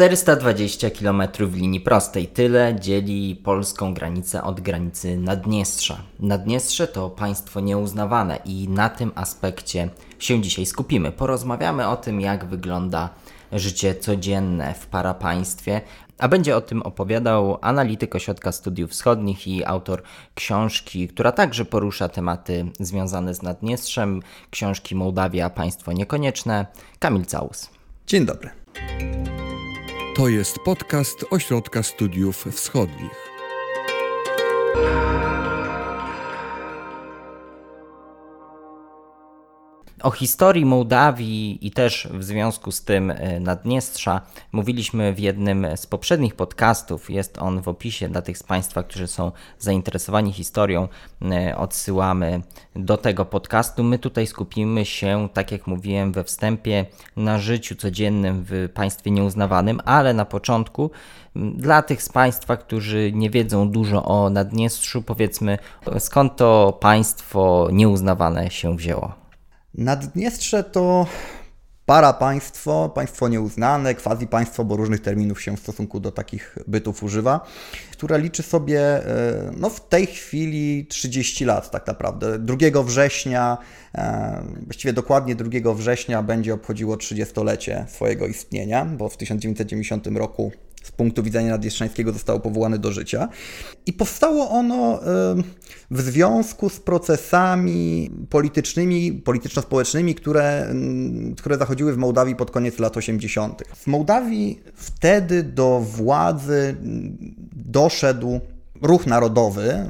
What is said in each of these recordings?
420 km linii prostej. Tyle dzieli polską granicę od granicy Naddniestrza. Naddniestrze to państwo nieuznawane i na tym aspekcie się dzisiaj skupimy. Porozmawiamy o tym, jak wygląda życie codzienne w parapaństwie, a będzie o tym opowiadał analityk Ośrodka Studiów Wschodnich i autor książki, która także porusza tematy związane z Naddniestrzem, książki Mołdawia Państwo Niekonieczne, Kamil Całus. Dzień dobry. To jest podcast Ośrodka Studiów Wschodnich. O historii Mołdawii i też w związku z tym e, Naddniestrza mówiliśmy w jednym z poprzednich podcastów. Jest on w opisie dla tych z Państwa, którzy są zainteresowani historią. E, odsyłamy do tego podcastu. My tutaj skupimy się, tak jak mówiłem we wstępie, na życiu codziennym w państwie nieuznawanym, ale na początku dla tych z Państwa, którzy nie wiedzą dużo o Naddniestrzu, powiedzmy skąd to państwo nieuznawane się wzięło. Naddniestrze to para państwo, państwo nieuznane, quasi państwo, bo różnych terminów się w stosunku do takich bytów używa, które liczy sobie e, no, w tej chwili 30 lat tak naprawdę. 2 września, e, właściwie dokładnie 2 września będzie obchodziło 30-lecie swojego istnienia, bo w 1990 roku z punktu widzenia Nadjestrzańskiego zostało powołane do życia. I powstało ono w związku z procesami politycznymi, polityczno-społecznymi, które, które zachodziły w Mołdawii pod koniec lat 80. W Mołdawii wtedy do władzy doszedł ruch narodowy,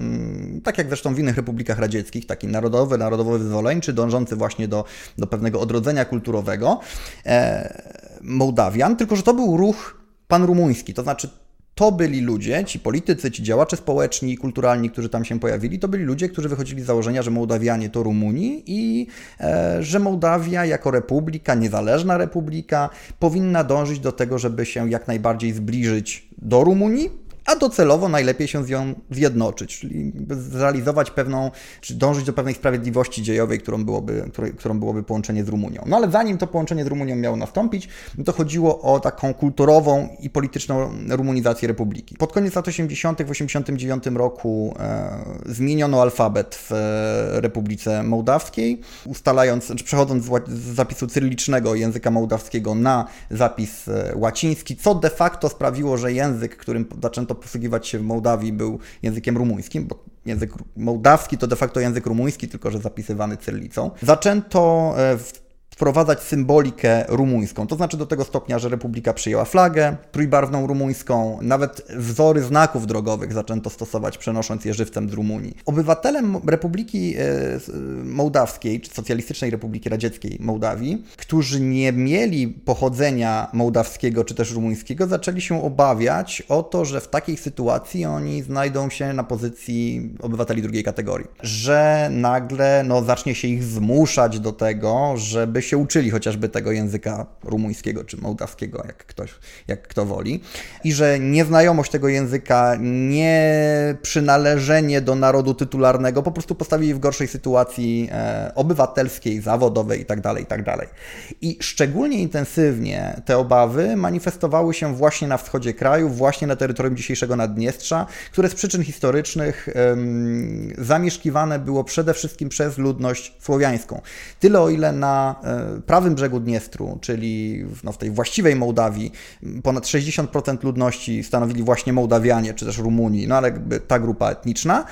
tak jak zresztą w innych republikach radzieckich, taki narodowy, narodowo wyzwoleńczy, dążący właśnie do, do pewnego odrodzenia kulturowego e, Mołdawian, tylko że to był ruch pan-rumuński, to znaczy to byli ludzie, ci politycy, ci działacze społeczni i kulturalni, którzy tam się pojawili, to byli ludzie, którzy wychodzili z założenia, że Mołdawianie to Rumuni i e, że Mołdawia jako republika, niezależna republika, powinna dążyć do tego, żeby się jak najbardziej zbliżyć do Rumunii, a docelowo najlepiej się z nią zjednoczyć, czyli zrealizować pewną, czy dążyć do pewnej sprawiedliwości dziejowej, którą byłoby, którą byłoby połączenie z Rumunią. No ale zanim to połączenie z Rumunią miało nastąpić, to chodziło o taką kulturową i polityczną rumunizację republiki. Pod koniec lat 80. w 89 roku e, zmieniono alfabet w e, Republice Mołdawskiej, ustalając, czy przechodząc z, z zapisu cyrylicznego języka mołdawskiego na zapis e, łaciński, co de facto sprawiło, że język, którym zaczęto posługiwać się w Mołdawii był językiem rumuńskim, bo język mołdawski to de facto język rumuński, tylko że zapisywany cyrylicą. Zaczęto e, w wprowadzać symbolikę rumuńską. To znaczy do tego stopnia, że Republika przyjęła flagę trójbarwną rumuńską, nawet wzory znaków drogowych zaczęto stosować, przenosząc je żywcem z Rumunii. Obywatelem Republiki e, Mołdawskiej, czy Socjalistycznej Republiki Radzieckiej Mołdawii, którzy nie mieli pochodzenia mołdawskiego czy też rumuńskiego, zaczęli się obawiać o to, że w takiej sytuacji oni znajdą się na pozycji obywateli drugiej kategorii. Że nagle no, zacznie się ich zmuszać do tego, żeby się uczyli chociażby tego języka rumuńskiego czy mołdawskiego, jak ktoś, jak kto woli. I że nieznajomość tego języka, nie przynależenie do narodu tytularnego po prostu postawili w gorszej sytuacji e, obywatelskiej, zawodowej itd., tak itd. Tak I szczególnie intensywnie te obawy manifestowały się właśnie na wschodzie kraju, właśnie na terytorium dzisiejszego Naddniestrza, które z przyczyn historycznych zamieszkiwane było przede wszystkim przez ludność słowiańską. Tyle o ile na e, prawym brzegu Dniestru, czyli no, w tej właściwej Mołdawii, ponad 60% ludności stanowili właśnie Mołdawianie, czy też Rumuni, no ale ta grupa etniczna.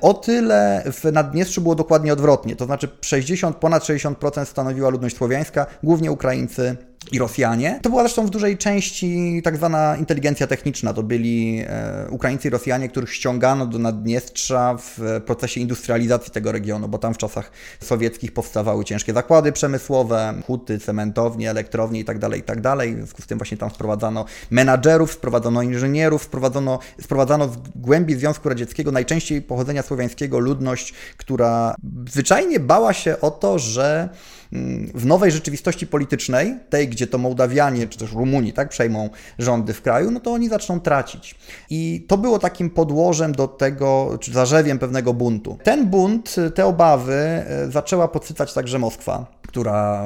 O tyle w Naddniestrzu było dokładnie odwrotnie, to znaczy 60, ponad 60% stanowiła ludność słowiańska, głównie Ukraińcy, i Rosjanie. To była zresztą w dużej części tak zwana inteligencja techniczna. To byli e, Ukraińcy i Rosjanie, których ściągano do Naddniestrza w procesie industrializacji tego regionu, bo tam w czasach sowieckich powstawały ciężkie zakłady przemysłowe, huty, cementownie, elektrownie itd., tak itd. Tak w związku z tym właśnie tam sprowadzano menadżerów, sprowadzono inżynierów, sprowadzono, sprowadzano z głębi Związku Radzieckiego, najczęściej pochodzenia słowiańskiego, ludność, która zwyczajnie bała się o to, że w nowej rzeczywistości politycznej, tej, gdzie to Mołdawianie czy też Rumuni tak, przejmą rządy w kraju, no to oni zaczną tracić. I to było takim podłożem do tego, czy zarzewiem pewnego buntu. Ten bunt, te obawy e, zaczęła podsycać także Moskwa, która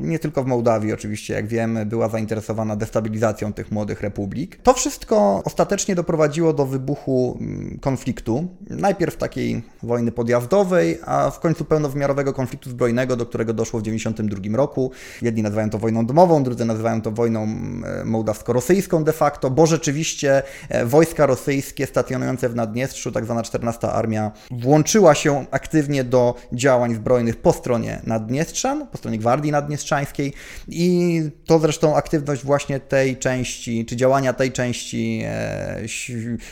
nie tylko w Mołdawii oczywiście, jak wiemy, była zainteresowana destabilizacją tych młodych republik. To wszystko ostatecznie doprowadziło do wybuchu mm, konfliktu. Najpierw takiej wojny podjazdowej, a w końcu pełnowymiarowego konfliktu zbrojnego, do którego doszło w 1992 roku. Jedni nazywają to wojną domową, drudzy nazywają to wojną mm, mołdawsko-rosyjską de facto, bo rzeczywiście e, wojska rosyjskie stacjonujące w Naddniestrzu, tak zwana 14 Armia, włączyła się aktywnie do działań zbrojnych po stronie Po stronie Gwardii Naddniestrzańskiej i to zresztą aktywność właśnie tej części, czy działania tej części e,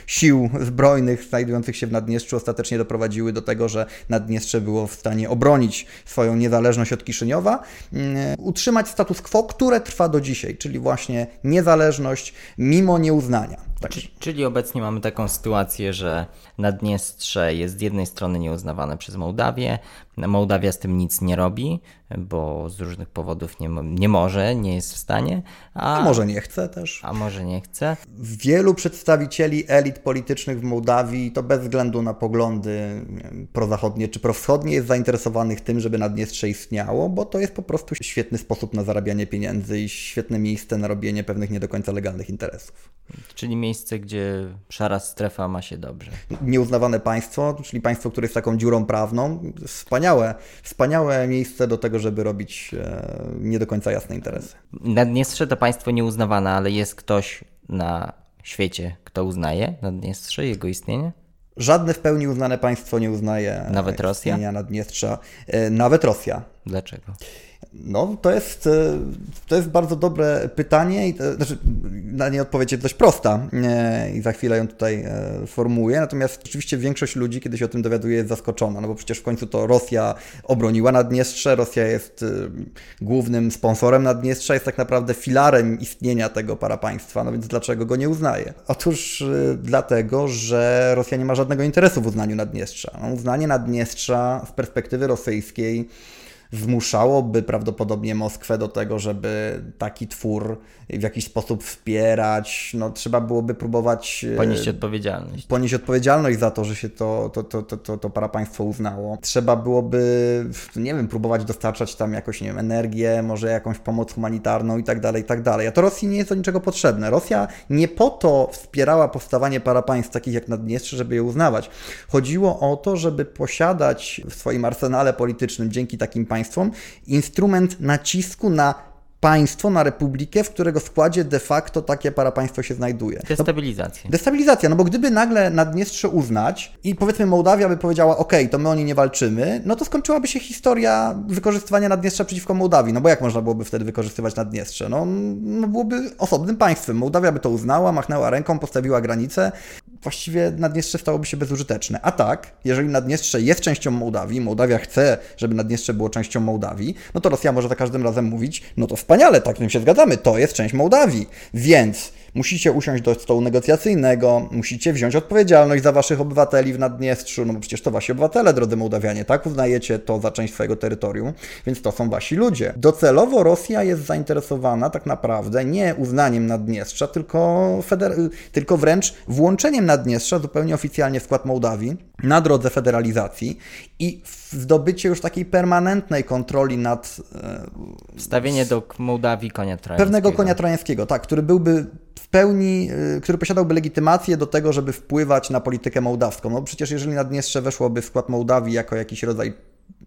sił zbrojnych znajdujących się w Naddniestrzu ostatecznie doprowadziły do tego, że Naddniestrze było w stanie obronić swoją niezależność od Kiszyniowa, mm, utrzymać status quo, które trwa do dzisiaj, czyli właśnie niezależność mimo nieuznania. Tak. Czyli obecnie mamy taką sytuację, że Naddniestrze jest z jednej strony nieuznawane przez Mołdawię, Mołdawia z tym nic nie robi, bo z różnych powodów nie, nie może, nie jest w stanie. A, a może nie chce też. A może nie chce. Wielu przedstawicieli elit politycznych w Mołdawii, to bez względu na poglądy prozachodnie czy prowschodnie, jest zainteresowanych tym, żeby Naddniestrze istniało, bo to jest po prostu świetny sposób na zarabianie pieniędzy i świetne miejsce na robienie pewnych nie do końca legalnych interesów. Czyli miejsce, gdzie szara strefa ma się dobrze. Nieuznawane państwo, czyli państwo, które jest taką dziurą prawną, wspaniałe, wspaniałe miejsce do tego, żeby robić e, nie do końca jasne interesy. Naddniestrze to państwo nieuznawane, ale jest ktoś na świecie, kto uznaje Naddniestrze, jego istnienie? Żadne w pełni uznane państwo nie uznaje Nawet Rosja? Naddniestrza. E, nawet Rosja. Dlaczego? No, to jest, e, to jest bardzo dobre pytanie i to, znaczy, na nie odpowiedź jest dość prosta e, i za chwilę ją tutaj e, formułuję. Natomiast oczywiście większość ludzi, kiedy się o tym dowiaduje, jest zaskoczona, no bo przecież w końcu to Rosja obroniła Naddniestrze, Rosja jest głównym sponsorem Naddniestrza, jest tak naprawdę filarem istnienia tego parapaństwa, no więc dlaczego go nie uznaje? Otóż dlatego, że Rosja nie ma żadnego interesu w uznaniu Naddniestrza. No, uznanie Naddniestrza z perspektywy rosyjskiej zmuszałoby prawdopodobnie Moskwę do tego, żeby taki twór w jakiś sposób wspierać. No, trzeba byłoby próbować e, ponieść odpowiedzialność. Ponieść odpowiedzialność za to, że się to, to, to, to, to, to parapaństwo uznało. Trzeba byłoby, nie wiem, próbować dostarczać tam jakoś, nie wiem, energię, może jakąś pomoc humanitarną i tak dalej, i tak dalej. A to Rosji nie jest do niczego potrzebne. Rosja nie po to wspierała powstawanie parapaństw takich jak Naddniestrze, żeby je uznawać. Chodziło o to, żeby posiadać w swoim arsenale politycznym dzięki takim państwom państwom instrument nacisku na państwo, na republikę, w którego składzie de facto takie parapaństwo się znajduje. Destabilizacja. No, destabilizacja, no bo gdyby nagle Naddniestrze uznać i powiedzmy Mołdawia by powiedziała, ok, to my o nie nie walczymy, no to skończyłaby się historia wykorzystywania Naddniestrza przeciwko Mołdawii, no bo jak można byłoby wtedy wykorzystywać Naddniestrze? No, no byłoby osobnym państwem. Mołdawia by to uznała, machnęła ręką, postawiła granicę, właściwie Naddniestrze stałoby się bezużyteczne. A tak, jeżeli Naddniestrze jest częścią Mołdawii, Mołdawia chce, żeby Naddniestrze było częścią Mołdawii, no to Rosja może za każdym razem mówić, no to wspaniale, tak, tym się zgadzamy, to jest część Mołdawii. Więc musicie usiąść do stołu negocjacyjnego, musicie wziąć odpowiedzialność za waszych obywateli w Naddniestrzu, no bo przecież to wasi obywatele, drodzy Mołdawianie, tak? Uznajecie to za część swojego terytorium, więc to są wasi ludzie. Docelowo Rosja jest zainteresowana tak naprawdę nie uznaniem Naddniestrza, tylko, feder- tylko wręcz włączeniem Naddniestrza zupełnie oficjalnie w skład Mołdawii na drodze federalizacji i zdobycie już takiej permanentnej kontroli nad... Wstawienie do Mołdawii konia trojańskiego. Pewnego konia trojańskiego, tak, który byłby w pełni, y, który posiadałby legitymację do tego, żeby wpływać na politykę mołdawską. No przecież jeżeli Naddniestrze weszłoby w skład Mołdawii jako jakiś rodzaj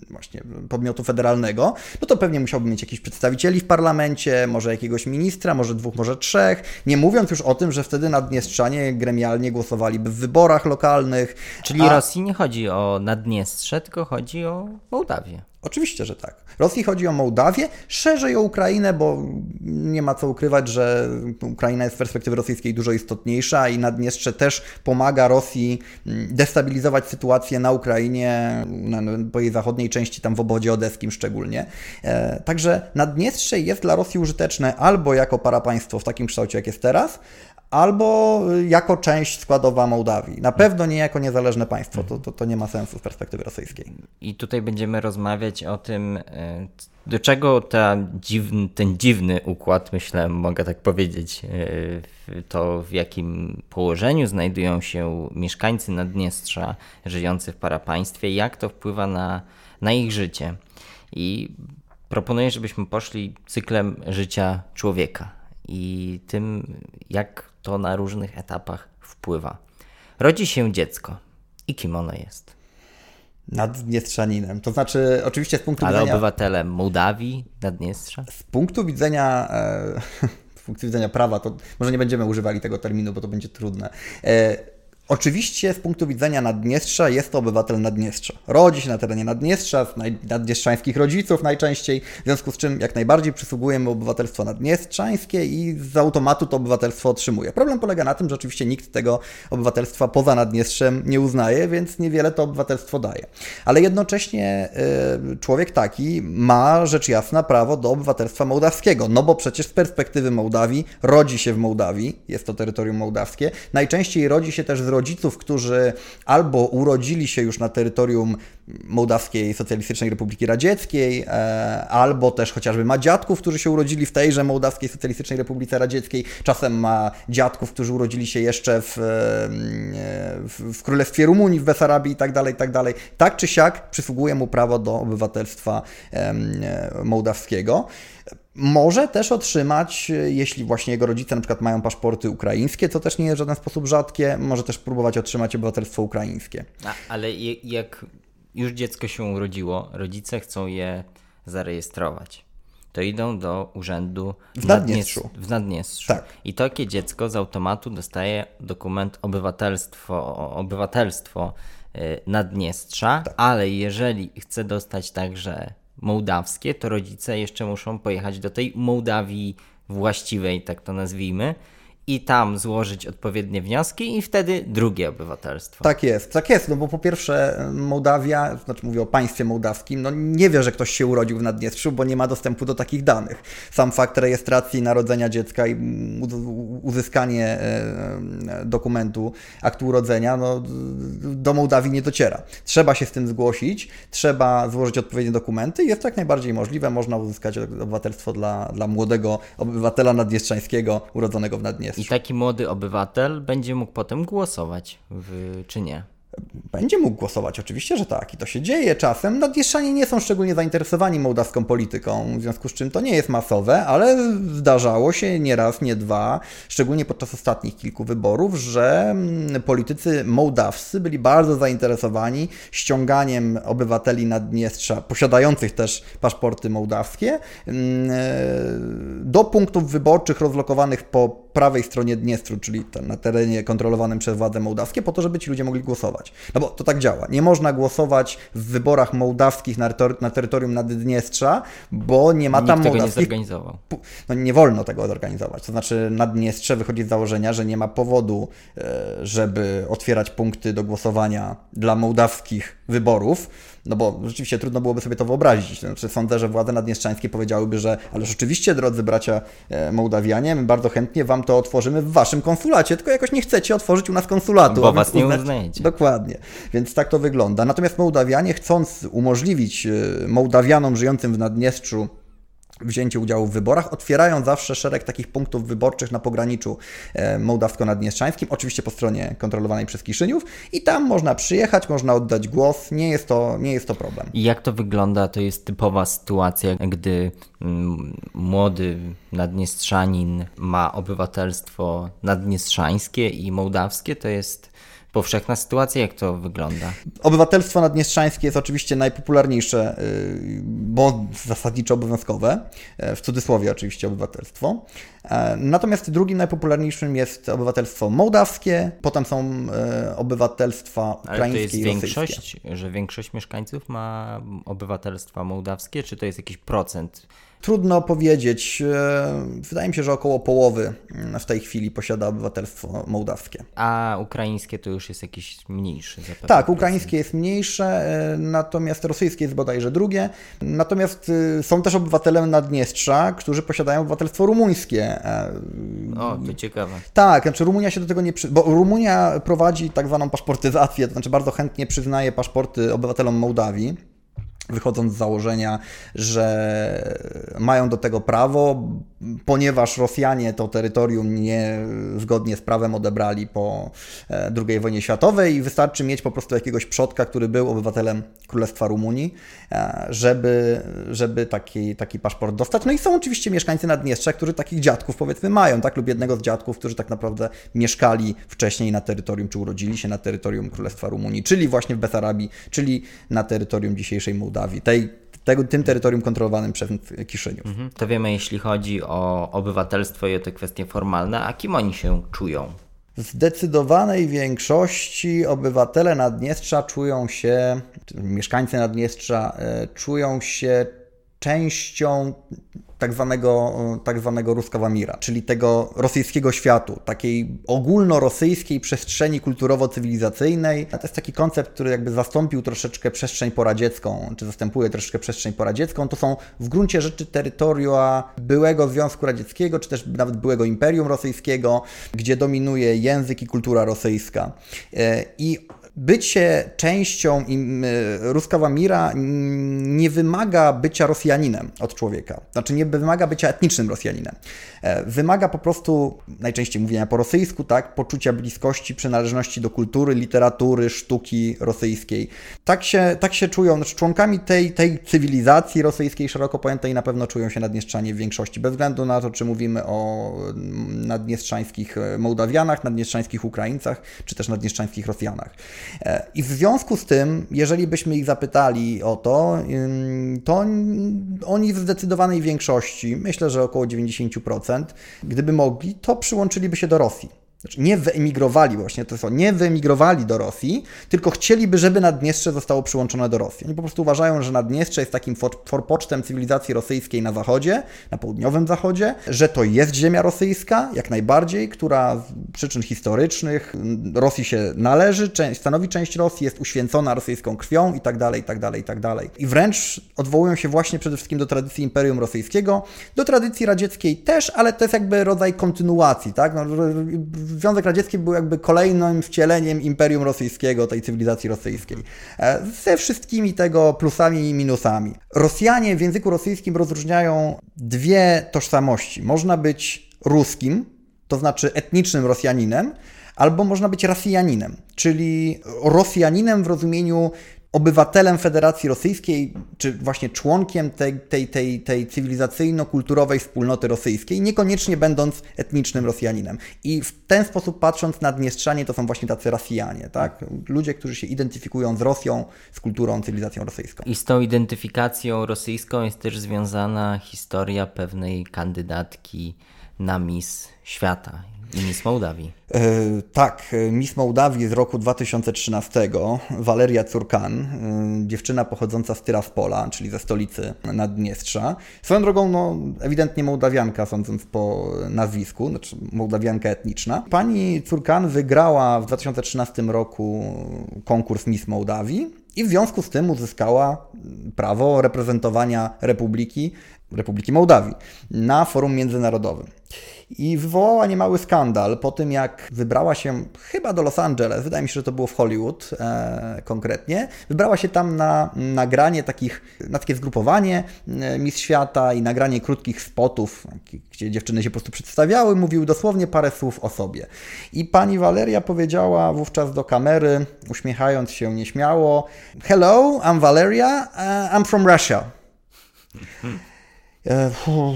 właśnie podmiotu federalnego, no to pewnie musiałby mieć jakichś przedstawicieli w parlamencie, może jakiegoś ministra, może dwóch, może trzech, nie mówiąc już o tym, że wtedy Naddniestrzanie gremialnie głosowaliby w wyborach lokalnych. Czyli a... Rosji nie chodzi o Naddniestrze, tylko chodzi o Mołdawię. Oczywiście, że tak. Rosji chodzi o Mołdawię, szerzej o Ukrainę, bo nie ma co ukrywać, że Ukraina jest z perspektywy rosyjskiej dużo istotniejsza i Naddniestrze też pomaga Rosji mm, destabilizować sytuację na Ukrainie, po jej zachodniej części, tam w obodzie odeskim szczególnie. E, także Naddniestrze jest dla Rosji użyteczne albo jako parapaństwo w takim kształcie, jak jest teraz, albo jako część składowa Mołdawii. Na pewno nie jako niezależne państwo. To, to, to nie ma sensu z perspektywy rosyjskiej. I tutaj będziemy rozmawiać o tym, e, do czego ta dziwny, ten dziwny układ, myślę, mogę tak powiedzieć, e, to w jakim położeniu znajdują się mieszkańcy Naddniestrza żyjący w parapaństwie, jak to wpływa na, na ich życie. I proponuję, żebyśmy poszli cyklem życia człowieka i tym, jak to na różnych etapach wpływa. Rodzi się dziecko. I kim ono jest? Naddniestrzaninem. To znaczy, oczywiście z punktu Ale widzenia. obywatelem Mołdawii, Naddniestrza? Z punktu widzenia. E, z punktu widzenia prawa, to może nie będziemy używali tego terminu, bo to będzie trudne. E, Oczywiście z punktu widzenia Naddniestrza jest to obywatel Naddniestrza. Rodzi się na terenie Naddniestrza, z naddniestrzańskich rodziców najczęściej, w związku z czym jak najbardziej przysługuje mu obywatelstwo naddniestrzańskie i z automatu to obywatelstwo otrzymuje. Problem polega na tym, że oczywiście nikt tego obywatelstwa poza Naddniestrzem nie uznaje, więc niewiele to obywatelstwo daje. Ale jednocześnie y, człowiek taki ma rzecz jasna prawo do obywatelstwa mołdawskiego, no bo przecież z perspektywy Mołdawii rodzi się w Mołdawii, jest to terytorium mołdawskie, najczęściej rodzi się też z rodziców, którzy albo urodzili się już na terytorium Mołdawskiej Socjalistycznej Republiki Radzieckiej, e, albo też chociażby ma dziadków, którzy się urodzili w tejże Mołdawskiej Socjalistycznej Republice Radzieckiej. Czasem ma dziadków, którzy urodzili się jeszcze w, e, w, w Królestwie Rumunii, w Besarabii i tak dalej, i tak. Tak czy siak przysługuje mu prawo do obywatelstwa e, mołdawskiego. Może też otrzymać, jeśli właśnie jego rodzice na przykład mają paszporty ukraińskie, co też nie jest w żaden sposób rzadkie, może też próbować otrzymać obywatelstwo ukraińskie. A, ale jak już dziecko się urodziło, rodzice chcą je zarejestrować. To idą do urzędu w Naddniestrzu. W Naddniestrzu. Tak. I takie dziecko z automatu dostaje dokument obywatelstwo, obywatelstwo y, Naddniestrza, tak. ale jeżeli chce dostać także mołdawskie, to rodzice jeszcze muszą pojechać do tej Mołdawii właściwej, tak to nazwijmy, i tam złożyć odpowiednie wnioski i wtedy drugie obywatelstwo. Tak jest, tak jest, no bo po pierwsze Mołdawia, znaczy mówię o państwie mołdawskim, no nie wie, że ktoś się urodził w Naddniestrzu, bo nie ma dostępu do takich danych. Sam fakt rejestracji narodzenia dziecka i uzyskanie e, dokumentu, aktu urodzenia, no do Mołdawii nie dociera. Trzeba się z tym zgłosić, trzeba złożyć odpowiednie dokumenty i jest to jak najbardziej możliwe, można uzyskać obywatelstwo dla, dla młodego obywatela naddniestrzańskiego urodzonego w Naddniestrzu. I taki młody obywatel będzie mógł potem głosować, w, czy nie? Będzie mógł głosować, oczywiście, że tak. I to się dzieje czasem. Nadjeżdżanie nie są szczególnie zainteresowani mołdawską polityką, w związku z czym to nie jest masowe, ale zdarzało się nie raz, nie dwa, szczególnie podczas ostatnich kilku wyborów, że mm, politycy mołdawscy byli bardzo zainteresowani ściąganiem obywateli Naddniestrza, posiadających też paszporty mołdawskie, mm, do punktów wyborczych rozlokowanych po prawej stronie Dniestru, czyli na terenie kontrolowanym przez władze mołdawskie, po to, żeby ci ludzie mogli głosować. No bo to tak działa. Nie można głosować w wyborach mołdawskich na, na terytorium Naddniestrza, bo nie ma Nikt tam tego mołdawskich... nie zorganizował. No nie wolno tego zorganizować. To znaczy Naddniestrze wychodzi z założenia, że nie ma powodu, e, żeby otwierać punkty do głosowania dla mołdawskich wyborów, no bo rzeczywiście trudno byłoby sobie to wyobrazić. Znaczy, sądzę, że władze naddniestrzańskie powiedziałyby, że ale rzeczywiście, drodzy bracia e, Mołdawianie, my bardzo chętnie wam to otworzymy w waszym konsulacie, tylko jakoś nie chcecie otworzyć u nas konsulatu. Bo was nie uznajecie. Dokładnie. Więc tak to wygląda. Natomiast Mołdawianie, chcąc umożliwić e, Mołdawianom żyjącym w Naddniestrzu wzięcie udziału w wyborach, otwierają zawsze szereg takich punktów wyborczych na pograniczu e, mołdawsko-naddniestrzańskim, oczywiście po stronie kontrolowanej przez Kiszyniów i tam można przyjechać, można oddać głos, nie jest to, nie jest to problem. I jak to wygląda? To jest typowa sytuacja, gdy mm, młody naddniestrzanin ma obywatelstwo naddniestrzańskie i mołdawskie, to jest powszechna sytuacja? Jak to wygląda? Obywatelstwo naddniestrzańskie jest oczywiście najpopularniejsze, y, bo zasadniczo obowiązkowe, e, w cudzysłowie oczywiście obywatelstwo. E, natomiast drugim najpopularniejszym jest obywatelstwo mołdawskie, potem są e, obywatelstwa ukraińskie Ale to jest i większość, że większość mieszkańców ma obywatelstwa mołdawskie, czy to jest jakiś procent? Trudno powiedzieć. E, wydaje mi się, że około połowy mm, w tej chwili posiada obywatelstwo mołdawskie. A ukraińskie to już jest jakiś mniejszy zapewne. Tak, ukraińskie jest mniejsze, e, natomiast rosyjskie jest bodajże drugie. Natomiast e, są też obywatele Naddniestrza, którzy posiadają obywatelstwo rumuńskie. O, to ciekawe. Tak, znaczy Rumunia się do tego nie przy... bo Rumunia prowadzi tak zwaną paszportyzację, to znaczy bardzo chętnie przyznaje paszporty obywatelom Mołdawii wychodząc z założenia, że mają do tego prawo, ponieważ Rosjanie to terytorium nie zgodnie z prawem odebrali po e, II wojnie światowej i wystarczy mieć po prostu jakiegoś przodka, który był obywatelem Królestwa Rumunii, e, żeby, żeby taki, taki paszport dostać. No i są oczywiście mieszkańcy Naddniestrza, którzy takich dziadków powiedzmy mają, tak, lub jednego z dziadków, którzy tak naprawdę mieszkali wcześniej na terytorium, czy urodzili się na terytorium Królestwa Rumunii, czyli właśnie w Besarabii, czyli na terytorium dzisiejszej Mołdawii, tej tego, tym terytorium kontrolowanym przez Kiszyniów. Mhm. To wiemy, jeśli chodzi o obywatelstwo i o te kwestie formalne, a kim oni się czują? W zdecydowanej większości obywatele Naddniestrza czują się, mieszkańcy Naddniestrza e, czują się częścią tak zwanego, tak zwanego Ruskawa Mira, czyli tego rosyjskiego światu, takiej ogólnorosyjskiej przestrzeni kulturowo-cywilizacyjnej. To jest taki koncept, który jakby zastąpił troszeczkę przestrzeń poradziecką, czy zastępuje troszeczkę przestrzeń poradziecką. To są w gruncie rzeczy terytoria byłego Związku Radzieckiego, czy też nawet byłego Imperium Rosyjskiego, gdzie dominuje język i kultura rosyjska. E, I bycie częścią e, Ruskawa Mira nie wymaga bycia Rosjaninem od człowieka. Znaczy nie wymaga bycia etnicznym Rosjaninem. E, wymaga po prostu, najczęściej mówienia po rosyjsku, tak, poczucia bliskości, przynależności do kultury, literatury, sztuki rosyjskiej. Tak się, tak się czują, znaczy członkami tej, tej cywilizacji rosyjskiej szeroko pojętej na pewno czują się naddniestrzanie w większości, bez względu na to, czy mówimy o naddniestrzańskich Mołdawianach, naddniestrzańskich Ukraińcach, czy też naddniestrzańskich Rosjanach. E, I w związku z tym, jeżeli byśmy ich zapytali o to, to oni w zdecydowanej większości, myślę, że około 90%, gdyby mogli, to przyłączyliby się do Rosji. Znaczy nie wyemigrowali właśnie, to są, nie wyemigrowali do Rosji, tylko chcieliby, żeby Naddniestrze zostało przyłączone do Rosji. Oni po prostu uważają, że Naddniestrze jest takim forpocztem cywilizacji rosyjskiej na zachodzie, na południowym zachodzie, że to jest ziemia rosyjska, jak najbardziej, która z przyczyn historycznych Rosji się należy, stanowi część Rosji, jest uświęcona rosyjską krwią i tak dalej, i tak dalej, i tak dalej. I wręcz odwołują się właśnie przede wszystkim do tradycji Imperium Rosyjskiego, do tradycji radzieckiej też, ale to jest jakby rodzaj kontynuacji, tak? No, Związek Radziecki był jakby kolejnym wcieleniem Imperium Rosyjskiego, tej cywilizacji rosyjskiej. E, ze wszystkimi tego plusami i minusami. Rosjanie w języku rosyjskim rozróżniają dwie tożsamości. Można być ruskim, to znaczy etnicznym Rosjaninem, albo można być Rosjaninem, czyli Rosjaninem w rozumieniu obywatelem Federacji Rosyjskiej, czy właśnie członkiem tej, tej, tej, tej cywilizacyjno-kulturowej wspólnoty rosyjskiej, niekoniecznie będąc etnicznym Rosjaninem. I w ten sposób patrząc na Dniestrzanie, to są właśnie tacy Rosjanie, tak? Ludzie, którzy się identyfikują z Rosją, z kulturą, cywilizacją rosyjską. I z tą identyfikacją rosyjską jest też związana historia pewnej kandydatki na Miss Świata. Miss Mołdawii. E, tak, Miss Mołdawii z roku 2013, Waleria Curkan, e, dziewczyna pochodząca z Tyraspola, czyli ze stolicy Naddniestrza. Swoją drogą, no, ewidentnie Mołdawianka, sądząc po nazwisku, znaczy Mołdawianka etniczna. Pani Curkan wygrała w 2013 roku konkurs Miss Mołdawii i w związku z tym uzyskała prawo reprezentowania Republiki, Republiki Mołdawii na forum międzynarodowym i wywołała niemały skandal po tym, jak wybrała się chyba do Los Angeles, wydaje mi się, że to było w Hollywood e, konkretnie, wybrała się tam na nagranie takich, na takie zgrupowanie e, Miss Świata i nagranie krótkich spotów, gdzie dziewczyny się po prostu przedstawiały, mówiły dosłownie parę słów o sobie. I pani Valeria powiedziała wówczas do kamery, uśmiechając się nieśmiało, Hello, I'm Valeria, uh, I'm from Russia. E,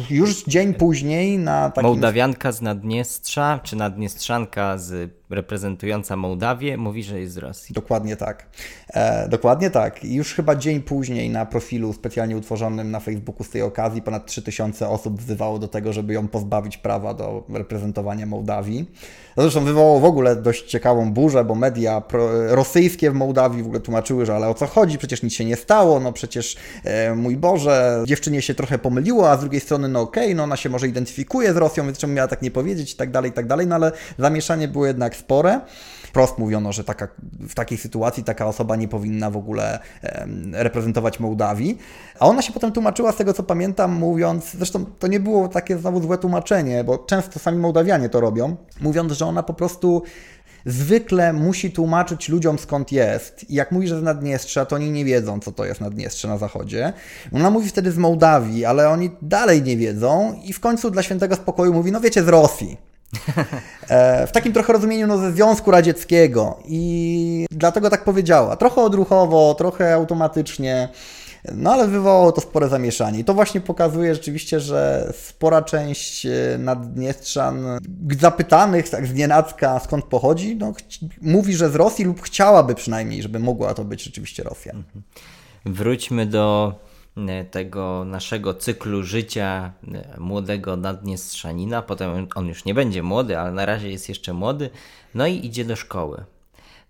już dzień później na takim... Mołdawianka z Naddniestrza, czy Naddniestrzanka z reprezentująca Mołdawię mówi, że jest z Rosji. Dokładnie tak. E, dokładnie tak. Już chyba dzień później na profilu specjalnie utworzonym na Facebooku z tej okazji ponad 3000 osób wzywało do tego, żeby ją pozbawić prawa do reprezentowania Mołdawii. Zresztą wywołało w ogóle dość ciekawą burzę, bo media pro, rosyjskie w Mołdawii w ogóle tłumaczyły, że ale o co chodzi, przecież nic się nie stało, no przecież e, mój Boże, dziewczynie się trochę pomyliło, a z drugiej strony no okej, okay, no ona się może identyfikuje z Rosją, więc czemu miała tak nie powiedzieć i tak dalej, i tak dalej, no ale zamieszanie było jednak spore. Wprost mówiono, że taka, w takiej sytuacji taka osoba nie powinna w ogóle reprezentować Mołdawii. A ona się potem tłumaczyła, z tego co pamiętam, mówiąc, zresztą to nie było takie znowu złe tłumaczenie, bo często sami Mołdawianie to robią, mówiąc, że ona po prostu zwykle musi tłumaczyć ludziom skąd jest. I jak mówi, że z Naddniestrza, to oni nie wiedzą, co to jest Naddniestrze na zachodzie. Ona mówi wtedy z Mołdawii, ale oni dalej nie wiedzą i w końcu dla świętego spokoju mówi, no wiecie, z Rosji. E, w takim trochę rozumieniu no, ze Związku Radzieckiego i dlatego tak powiedziała. Trochę odruchowo, trochę automatycznie. No ale wywołało to spore zamieszanie. I to właśnie pokazuje rzeczywiście, że spora część e, Naddniestrzan zapytanych tak z nienacka skąd pochodzi, no, mówi, że z Rosji lub chciałaby przynajmniej, żeby mogła to być rzeczywiście Rosja. Mhm. Wróćmy do tego naszego cyklu życia e, młodego Naddniestrzanina. Potem on już nie będzie młody, ale na razie jest jeszcze młody. No i idzie do szkoły.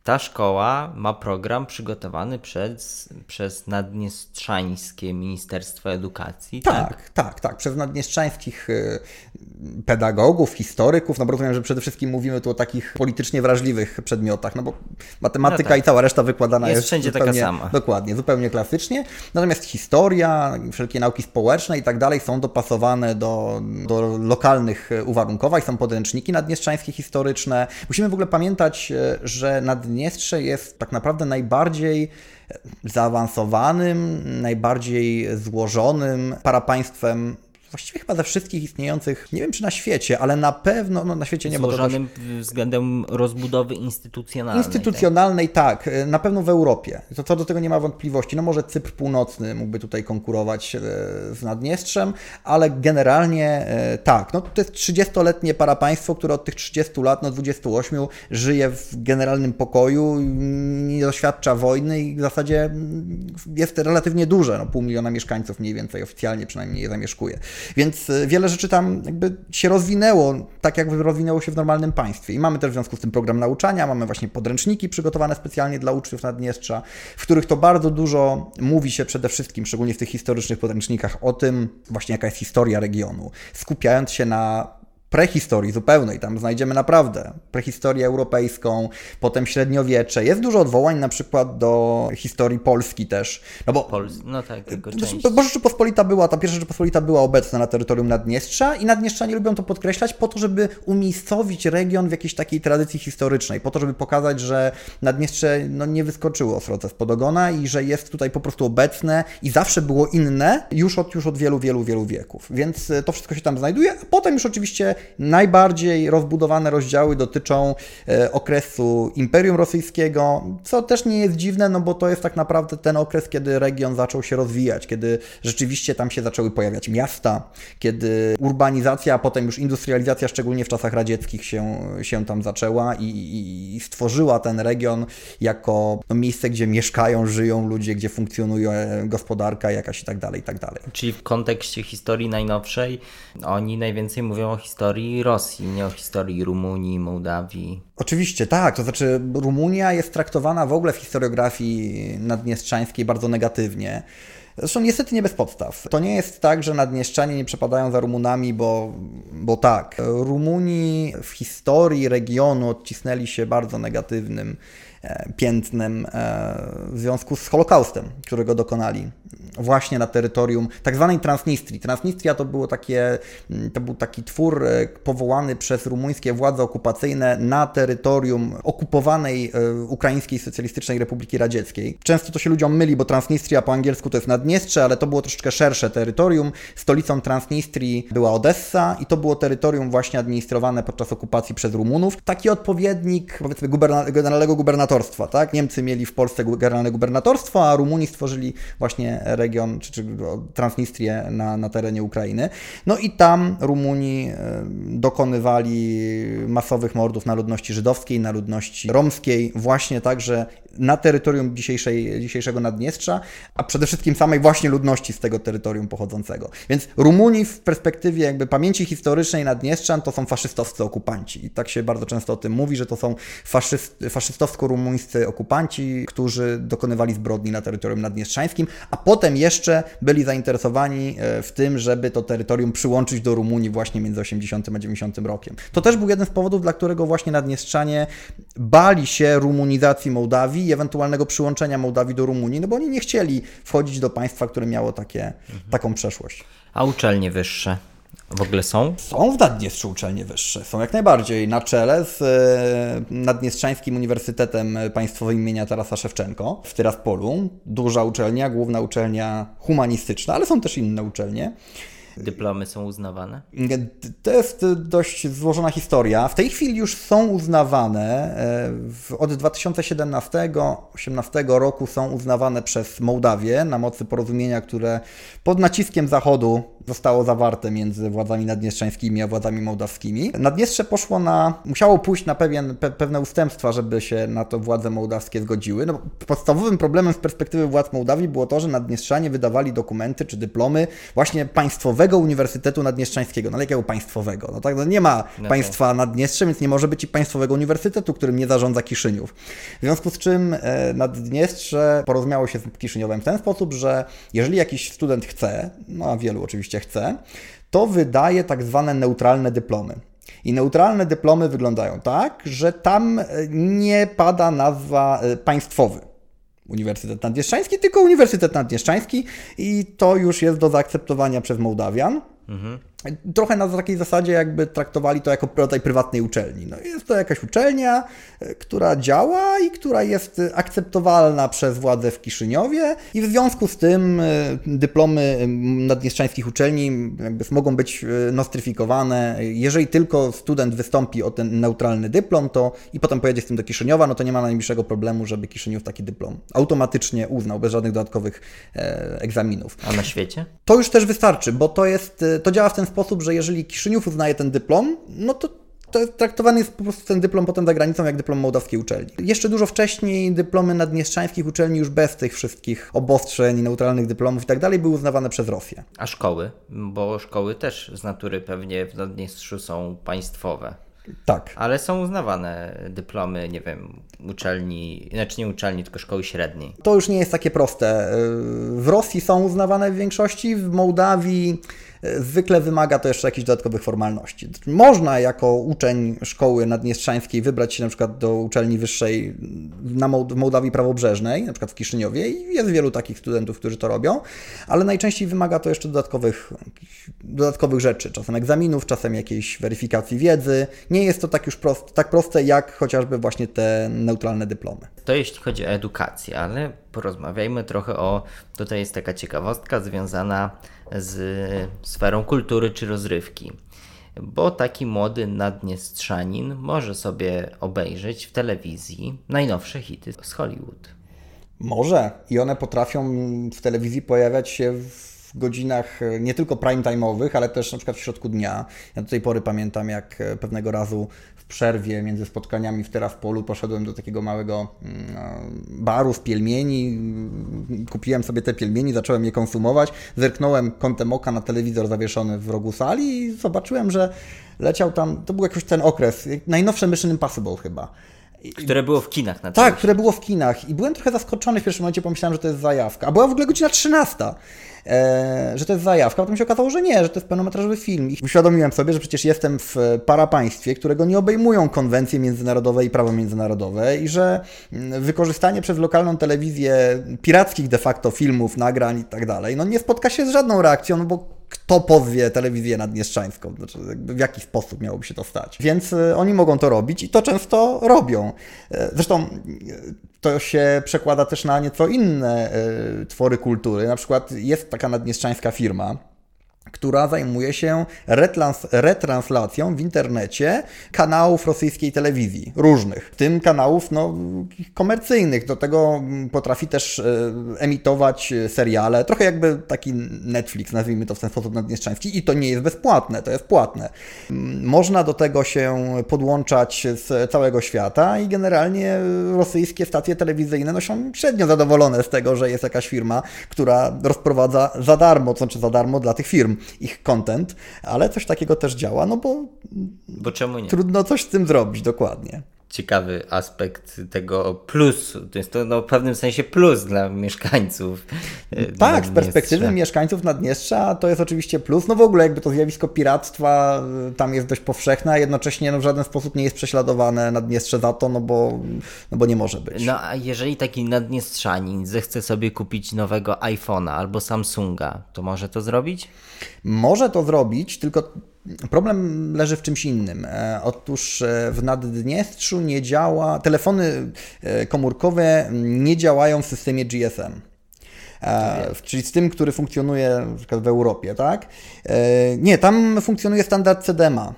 Ta szkoła ma program przygotowany przez, przez Naddniestrzańskie Ministerstwo Edukacji. Tak, tak, tak, tak przez naddniestrzańskich y, pedagogów, historyków. No bo rozumiem, że przede wszystkim mówimy tu o takich politycznie wrażliwych przedmiotach, no bo matematyka no tak. i cała reszta wykładana jest, jest wszędzie zupełnie, taka sama. Dokładnie, zupełnie klasycznie. Natomiast historia, wszelkie nauki społeczne i tak dalej są dopasowane do, do lokalnych uwarunkowań, są podręczniki naddniestrzańskie historyczne. Musimy w ogóle pamiętać, y, że Naddniestrze jest tak naprawdę najbardziej zaawansowanym, najbardziej złożonym parapaństwem właściwie chyba ze wszystkich istniejących, nie wiem czy na świecie, ale na pewno, no na świecie nie ma. Złożonym względem rozbudowy instytucjonalnej. Instytucjonalnej tak? tak, na pewno w Europie. To co do tego nie ma wątpliwości. No może Cypr Północny mógłby tutaj konkurować e, z Naddniestrzem, ale generalnie e, tak. No to jest 30-letnie parapaństwo, które od tych 30 lat, no 28 żyje w generalnym pokoju, nie doświadcza wojny i w zasadzie jest relatywnie duże. No pół miliona mieszkańców mniej więcej oficjalnie przynajmniej je zamieszkuje. Więc e, wiele rzeczy tam jakby się rozwinęło, tak jak rozwinęło się w normalnym państwie. I mamy też w związku z tym program nauczania, mamy właśnie podręczniki przygotowane specjalnie dla uczniów Naddniestrza, w których to bardzo dużo mówi się przede wszystkim, szczególnie w tych historycznych podręcznikach, o tym właśnie jaka jest historia regionu, skupiając się na prehistorii zupełnej. Tam znajdziemy naprawdę prehistorię europejską, potem średniowiecze. Jest dużo odwołań na przykład do historii Polski też. No bo, Pol no tak, tylko część. Bo Rzeczypospolita była, ta pierwsza Rzeczypospolita była obecna na terytorium Naddniestrza i Naddniestrzanie lubią to podkreślać po to, żeby umiejscowić region w jakiejś takiej tradycji historycznej, po to, żeby pokazać, że Naddniestrze no, nie wyskoczyło srodze spod ogona i że jest tutaj po prostu obecne i zawsze było inne już od, już od wielu, wielu, wielu wieków. Więc e, to wszystko się tam znajduje, a potem już oczywiście Najbardziej rozbudowane rozdziały dotyczą e, okresu Imperium Rosyjskiego, co też nie jest dziwne, no bo to jest tak naprawdę ten okres, kiedy region zaczął się rozwijać, kiedy rzeczywiście tam się zaczęły pojawiać miasta, kiedy urbanizacja, a potem już industrializacja, szczególnie w czasach radzieckich, się, się tam zaczęła i, i, i stworzyła ten region jako no, miejsce, gdzie mieszkają, żyją ludzie, gdzie funkcjonuje gospodarka jakaś i tak dalej, i tak dalej. Czyli w kontekście historii najnowszej oni najwięcej mówią o historii historii Rosji, nie o historii Rumunii, Mołdawii. Oczywiście, tak. To znaczy, Rumunia jest traktowana w ogóle w historiografii naddniestrzańskiej bardzo negatywnie. Zresztą niestety nie bez podstaw. To nie jest tak, że Naddnieszczanie nie przepadają za Rumunami, bo, bo tak. Rumuni w historii regionu odcisnęli się bardzo negatywnym E, piętnem e, w związku z Holokaustem, którego dokonali właśnie na terytorium tak zwanej Transnistrii. Transnistria to, było takie, mm, to był taki twór e, powołany przez rumuńskie władze okupacyjne na terytorium okupowanej Ukraińskiej Socjalistycznej Republiki Radzieckiej. Często to się ludziom myli, bo Transnistria po angielsku to jest Naddniestrze, ale to było troszeczkę szersze terytorium. Stolicą Transnistrii była Odessa i to było terytorium właśnie administrowane podczas okupacji przez Rumunów. Taki odpowiednik, powiedzmy, guberna generalnego gubernatora gubernatorstwa, tak? Niemcy mieli w Polsce generalne gubernatorstwo, a Rumuni stworzyli właśnie region, czy, czy Transnistrię na, na terenie Ukrainy. No i tam Rumuni e, dokonywali masowych mordów na ludności żydowskiej, na ludności romskiej, właśnie także na terytorium dzisiejszej, dzisiejszego Naddniestrza, a przede wszystkim samej właśnie ludności z tego terytorium pochodzącego. Więc Rumuni w perspektywie jakby pamięci historycznej Naddniestrzan to są faszystowscy okupanci. I tak się bardzo często o tym mówi, że to są faszyst, faszystowsko-rumuńscy okupanci, którzy dokonywali zbrodni na terytorium naddniestrzańskim, a potem jeszcze byli zainteresowani e, w tym, żeby to terytorium przyłączyć do Rumunii właśnie między 80 a 90 rokiem. To też był jeden z powodów, dla którego właśnie Naddniestrzanie bali się rumunizacji Mołdawii i ewentualnego przyłączenia Mołdawii do Rumunii, no bo oni nie chcieli wchodzić do państwa, które miało takie, mhm. taką przeszłość. A uczelnie wyższe? W ogóle są? Są w Naddniestrzu uczelnie wyższe, są jak najbardziej na czele z e, Naddniestrzańskim Uniwersytetem Państwowym imienia Tarasa Szewczenko w Tyraspolu. Duża uczelnia, główna uczelnia humanistyczna, ale są też inne uczelnie. Dyplomy są uznawane? To jest dość złożona historia. W tej chwili już są uznawane. e, Od 2017-2018 roku są uznawane przez Mołdawię na mocy porozumienia, które pod naciskiem Zachodu zostało zawarte między władzami naddniestrzańskimi a władzami mołdawskimi. Naddniestrze poszło na, musiało pójść na pewien, pe, pewne ustępstwa, żeby się na to władze mołdawskie zgodziły. No, podstawowym problemem z perspektywy władz Mołdawii było to, że naddniestrzanie wydawali dokumenty czy dyplomy właśnie państwowego Uniwersytetu Naddniestrzańskiego. No ale jakiego państwowego? No tak, no nie ma No państwa Naddniestrze, więc nie może być i państwowego uniwersytetu, którym nie zarządza Kiszyniów. W związku z czym e, Naddniestrze porozumiało się z Kiszyniowem w ten sposób, że jeżeli jakiś student chce, no a wielu oczywiście chce, to wydaje tak zwane neutralne dyplomy. I neutralne dyplomy wyglądają tak, że tam e, nie pada nazwa e, państwowy. Uniwersytet Naddniestrzański, tylko Uniwersytet Naddniestrzański i to już jest do zaakceptowania przez Mołdawian. Trochę na takiej zasadzie, jakby traktowali to jako rodzaj prywatnej uczelni. No jest to jakaś uczelnia, e, która działa i która jest akceptowalna przez władze w Kiszyniowie i w związku z tym e, dyplomy naddniestrzańskich uczelni jakby mogą być e, nostryfikowane. Jeżeli tylko student wystąpi o ten neutralny dyplom, to i potem pojedzie z tym do Kiszyniowa, no to nie ma najmniejszego problemu, żeby Kiszyniów taki dyplom automatycznie uznał, bez żadnych dodatkowych egzaminów. A na świecie? To już też wystarczy, bo to jest, to działa w ten sposób, że jeżeli Kiszyniów uznaje ten dyplom, no to to traktowany jest po prostu ten dyplom potem za granicą jak dyplom mołdawskiej uczelni. Jeszcze dużo wcześniej dyplomy naddniestrzańskich uczelni już bez tych wszystkich obostrzeń, neutralnych dyplomów i tak dalej były uznawane przez Rosję. A szkoły? Bo szkoły też z natury pewnie w Naddniestrzu są państwowe. Tak. Ale są uznawane dyplomy, nie wiem, uczelni, znaczy nie uczelni, tylko szkoły średniej. To już nie jest takie proste. W Rosji są uznawane w większości, w Mołdawii zwykle wymaga to jeszcze jakichś dodatkowych formalności. Można jako uczeń szkoły naddniestrzańskiej wybrać się na przykład do uczelni wyższej na Moł- w Mołdawii prawobrzeżnej, na przykład w Kiszyniowie i jest wielu takich studentów, którzy to robią, ale najczęściej wymaga to jeszcze dodatkowych, dodatkowych rzeczy, czasem egzaminów, czasem jakiejś weryfikacji wiedzy. Nie jest to tak już prost, tak proste jak chociażby właśnie te neutralne dyplomy. To jeśli chodzi o edukację, ale porozmawiajmy trochę o. Tutaj jest taka ciekawostka związana z sferą kultury czy rozrywki. Bo taki młody naddniestrzanin może sobie obejrzeć w telewizji najnowsze hity z Hollywood. Może. I one potrafią w telewizji pojawiać się w godzinach e, nie tylko prime time'owych, ale też na przykład w środku dnia. Ja do tej pory pamiętam, jak e, pewnego razu w przerwie między spotkaniami w Teraspolu poszedłem do takiego małego mm, baru z pielmieni, mm, kupiłem sobie te pielmieni, zacząłem je konsumować, zerknąłem kątem oka na telewizor zawieszony w rogu sali i zobaczyłem, że leciał tam, to był jakoś ten okres, najnowsze Mission Impossible chyba. Które było w kinach na tak, które było w kinach i byłem trochę zaskoczony w pierwszym momencie, pomyślałem, że to jest zajawka. A była w ogóle godzina 13, e, że to jest zajawka, potem się okazało, że nie, że to jest pełnometrażowy film. I uświadomiłem sobie, że przecież jestem w parapaństwie, którego nie obejmują konwencje międzynarodowe i prawo międzynarodowe i że mm, wykorzystanie przez lokalną telewizję pirackich de facto filmów, nagrań i tak dalej, no nie spotka się z żadną reakcją, no bo kto pozwie telewizję naddniestrzańską, znaczy w jaki sposób miałoby się to stać. Więc e, oni mogą to robić i to często robią. E, Zresztą e, to się przekłada też na nieco inne e, twory kultury. Na przykład jest taka naddniestrzańska firma, która zajmuje się retrans retranslacją w internecie kanałów rosyjskiej telewizji, różnych, w tym kanałów no, komercyjnych. Do tego mm, potrafi też e, emitować e, seriale, trochę jakby taki Netflix, nazwijmy to w ten sposób naddniestrzański i to nie jest bezpłatne, to jest płatne. Mm, Można do tego się podłączać z całego świata i generalnie rosyjskie stacje telewizyjne no, są średnio zadowolone z tego, że jest jakaś firma, która rozprowadza za darmo, to znaczy za darmo dla tych firm ich content, ale coś takiego też działa, no bo Bo czemu nie? trudno coś z tym zrobić dokładnie. Ciekawy aspekt tego plusu. To jest to no, w pewnym sensie plus dla mieszkańców. E, tak, z perspektywy mieszkańców Naddniestrza to jest oczywiście plus. No w ogóle jakby to zjawisko piractwa e, tam jest dość powszechne, a jednocześnie no, w żaden sposób nie jest prześladowane Naddniestrze za to, no bo, no bo nie może być. No a jeżeli taki Naddniestrzanin zechce sobie kupić nowego iPhone'a albo Samsunga, to może to zrobić? Może to zrobić, tylko Problem leży w czymś innym. E, otóż e, w Naddniestrzu nie działa, telefony e, komórkowe nie działają w systemie GSM. czyli z tym, który funkcjonuje na przykład w Europie, tak? Nie, tam funkcjonuje standard CDMA.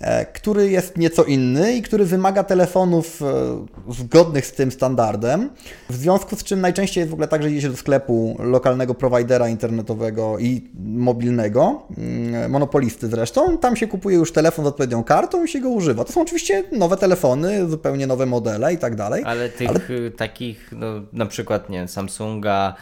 E, który jest nieco inny i który wymaga telefonów e, zgodnych z tym standardem, w związku z czym najczęściej jest w ogóle tak, że idzie się do sklepu lokalnego prowajdera internetowego i mobilnego, mm, monopolisty zresztą, tam się kupuje już telefon z odpowiednią kartą i się go używa. To są oczywiście nowe telefony, zupełnie nowe modele i tak dalej. Ale tych ale... takich, no, na przykład, nie Samsunga,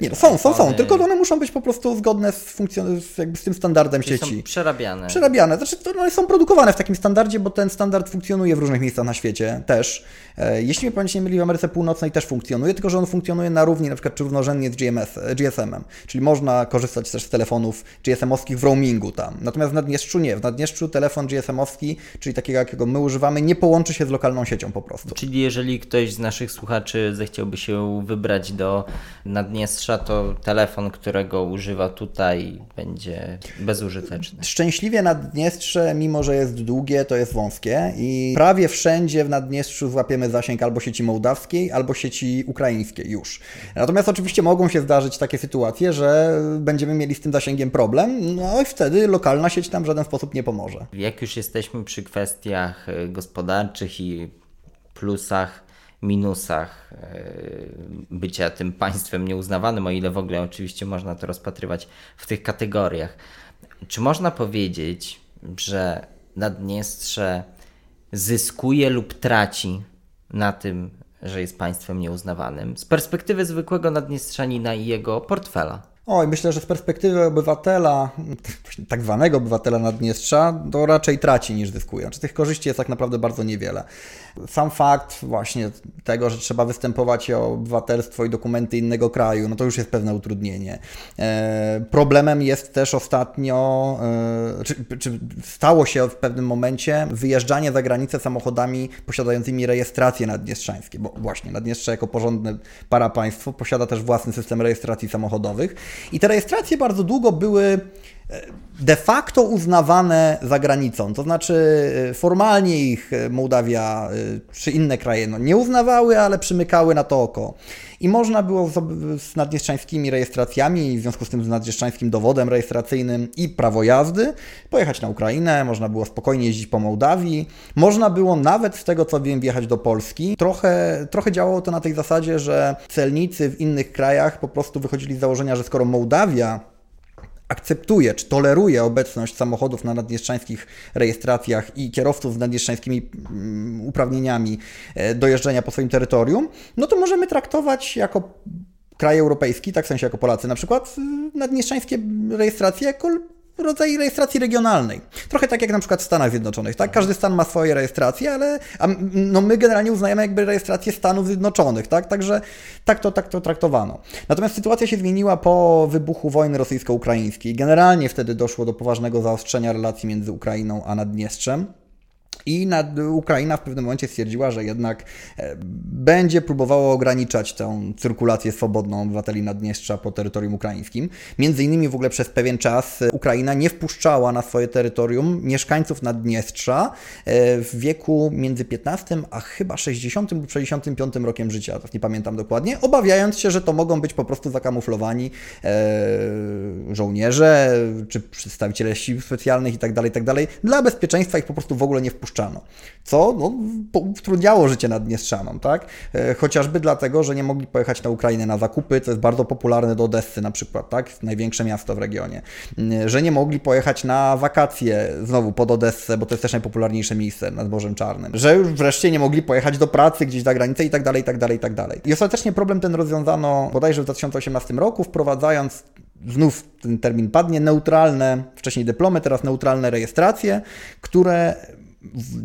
nie, no są, są, są, tylko one muszą być po prostu zgodne z, funkcjon- jakby z tym standardem Czyli sieci. Są przerabiane. Przerabiane. Znaczy, to one są produkowane w takim standardzie, bo ten standard funkcjonuje w różnych miejscach na świecie też. E, jeśli mnie pamięć nie myli, w Ameryce Północnej też funkcjonuje, tylko że on funkcjonuje na równi, na przykład czy równorzędnie z GMS, e, GSM-em. Czyli można korzystać też z telefonów GSM-owskich w roamingu tam. Natomiast w Naddniestrzu nie. W Naddniestrzu telefon GSM-owski, czyli takiego, jakiego my używamy, nie połączy się z lokalną siecią po prostu. Czyli jeżeli ktoś z naszych słuchaczy zechciałby się wybrać do Naddniestrza, to telefon, którego używa tutaj, będzie bezużyteczny. Szczęśliwie Naddniestrze, mimo że jest długie, to jest wąskie i prawie wszędzie w Naddniestrzu złapiemy zasięg albo sieci mołdawskiej, albo sieci ukraińskiej już. Natomiast oczywiście mogą się zdarzyć takie sytuacje, że będziemy mieli z tym zasięgiem problem, no i wtedy lokalna sieć tam w żaden sposób nie pomoże. Jak już jesteśmy przy kwestiach gospodarczych i plusach minusach e, bycia tym państwem nieuznawanym, o ile w ogóle oczywiście można to rozpatrywać w tych kategoriach. Czy można powiedzieć, że Naddniestrze zyskuje lub traci na tym, że jest państwem nieuznawanym z perspektywy zwykłego Naddniestrzanina i jego portfela? Oj, myślę, że z perspektywy obywatela, tak zwanego obywatela Naddniestrza, to raczej traci niż zyskuje. Czy znaczy, tych korzyści jest tak naprawdę bardzo niewiele. Sam fakt właśnie tego, że trzeba występować o obywatelstwo i dokumenty innego kraju, no to już jest pewne utrudnienie. E, problemem jest też ostatnio, e, czy, czy stało się w pewnym momencie wyjeżdżanie za granicę samochodami posiadającymi rejestrację naddniestrzańskie, bo właśnie Naddniestrze jako porządne parapaństwo posiada też własny system rejestracji samochodowych i te rejestracje bardzo długo były de facto uznawane za granicą. To znaczy e, formalnie ich e, Mołdawia e, czy inne kraje no, nie uznawały, ale przymykały na to oko. I można było z naddniestrzańskimi rejestracjami, w związku z tym z naddniestrzańskim dowodem rejestracyjnym i prawo jazdy, pojechać na Ukrainę, można było spokojnie jeździć po Mołdawii, można było nawet z tego co wiem wjechać do Polski. Trochę, trochę działało to na tej zasadzie, że celnicy w innych krajach po prostu wychodzili z założenia, że skoro Mołdawia akceptuje czy toleruje obecność samochodów na naddniestrzańskich rejestracjach i kierowców z naddniestrzańskimi mm, uprawnieniami e, do jeżdżenia po swoim terytorium, no to możemy traktować jako kraj europejski, tak w sensie jako Polacy na przykład, naddniestrzańskie rejestracje jako rodzaj rejestracji regionalnej. Trochę tak jak na przykład w Stanach Zjednoczonych, tak? Każdy stan ma swoje rejestracje, ale a, no my generalnie uznajemy jakby rejestrację Stanów Zjednoczonych, tak? Także tak to, tak to traktowano. Natomiast sytuacja się zmieniła po wybuchu wojny rosyjsko-ukraińskiej. Generalnie wtedy doszło do poważnego zaostrzenia relacji między Ukrainą a Naddniestrzem. I Ukraina w pewnym momencie stwierdziła, że jednak e, będzie próbowała ograniczać tę cyrkulację swobodną obywateli Naddniestrza po terytorium ukraińskim. Między innymi w ogóle przez pewien czas Ukraina nie wpuszczała na swoje terytorium mieszkańców Naddniestrza e, w wieku między 15 a chyba 60 lub 65 rokiem życia, nie pamiętam dokładnie, obawiając się, że to mogą być po prostu zakamuflowani e, żołnierze czy przedstawiciele sił specjalnych itd., tak itd. Tak Dla bezpieczeństwa ich po prostu w ogóle nie wpuszczano wpuszczano. Co no, utrudniało życie Naddniestrzanom, tak? E, chociażby dlatego, że nie mogli pojechać na Ukrainę na zakupy, co jest bardzo popularne do Odessy na przykład, tak? Największe miasto w regionie. E, że nie mogli pojechać na wakacje znowu pod Odessę, bo to jest też najpopularniejsze miejsce nad Morzem Czarnym. Że już wreszcie nie mogli pojechać do pracy gdzieś za granicę i tak dalej, i tak dalej, i tak dalej. I ostatecznie problem ten rozwiązano bodajże w 2018 roku, wprowadzając znów ten termin padnie, neutralne, wcześniej dyplomy, teraz neutralne rejestracje, które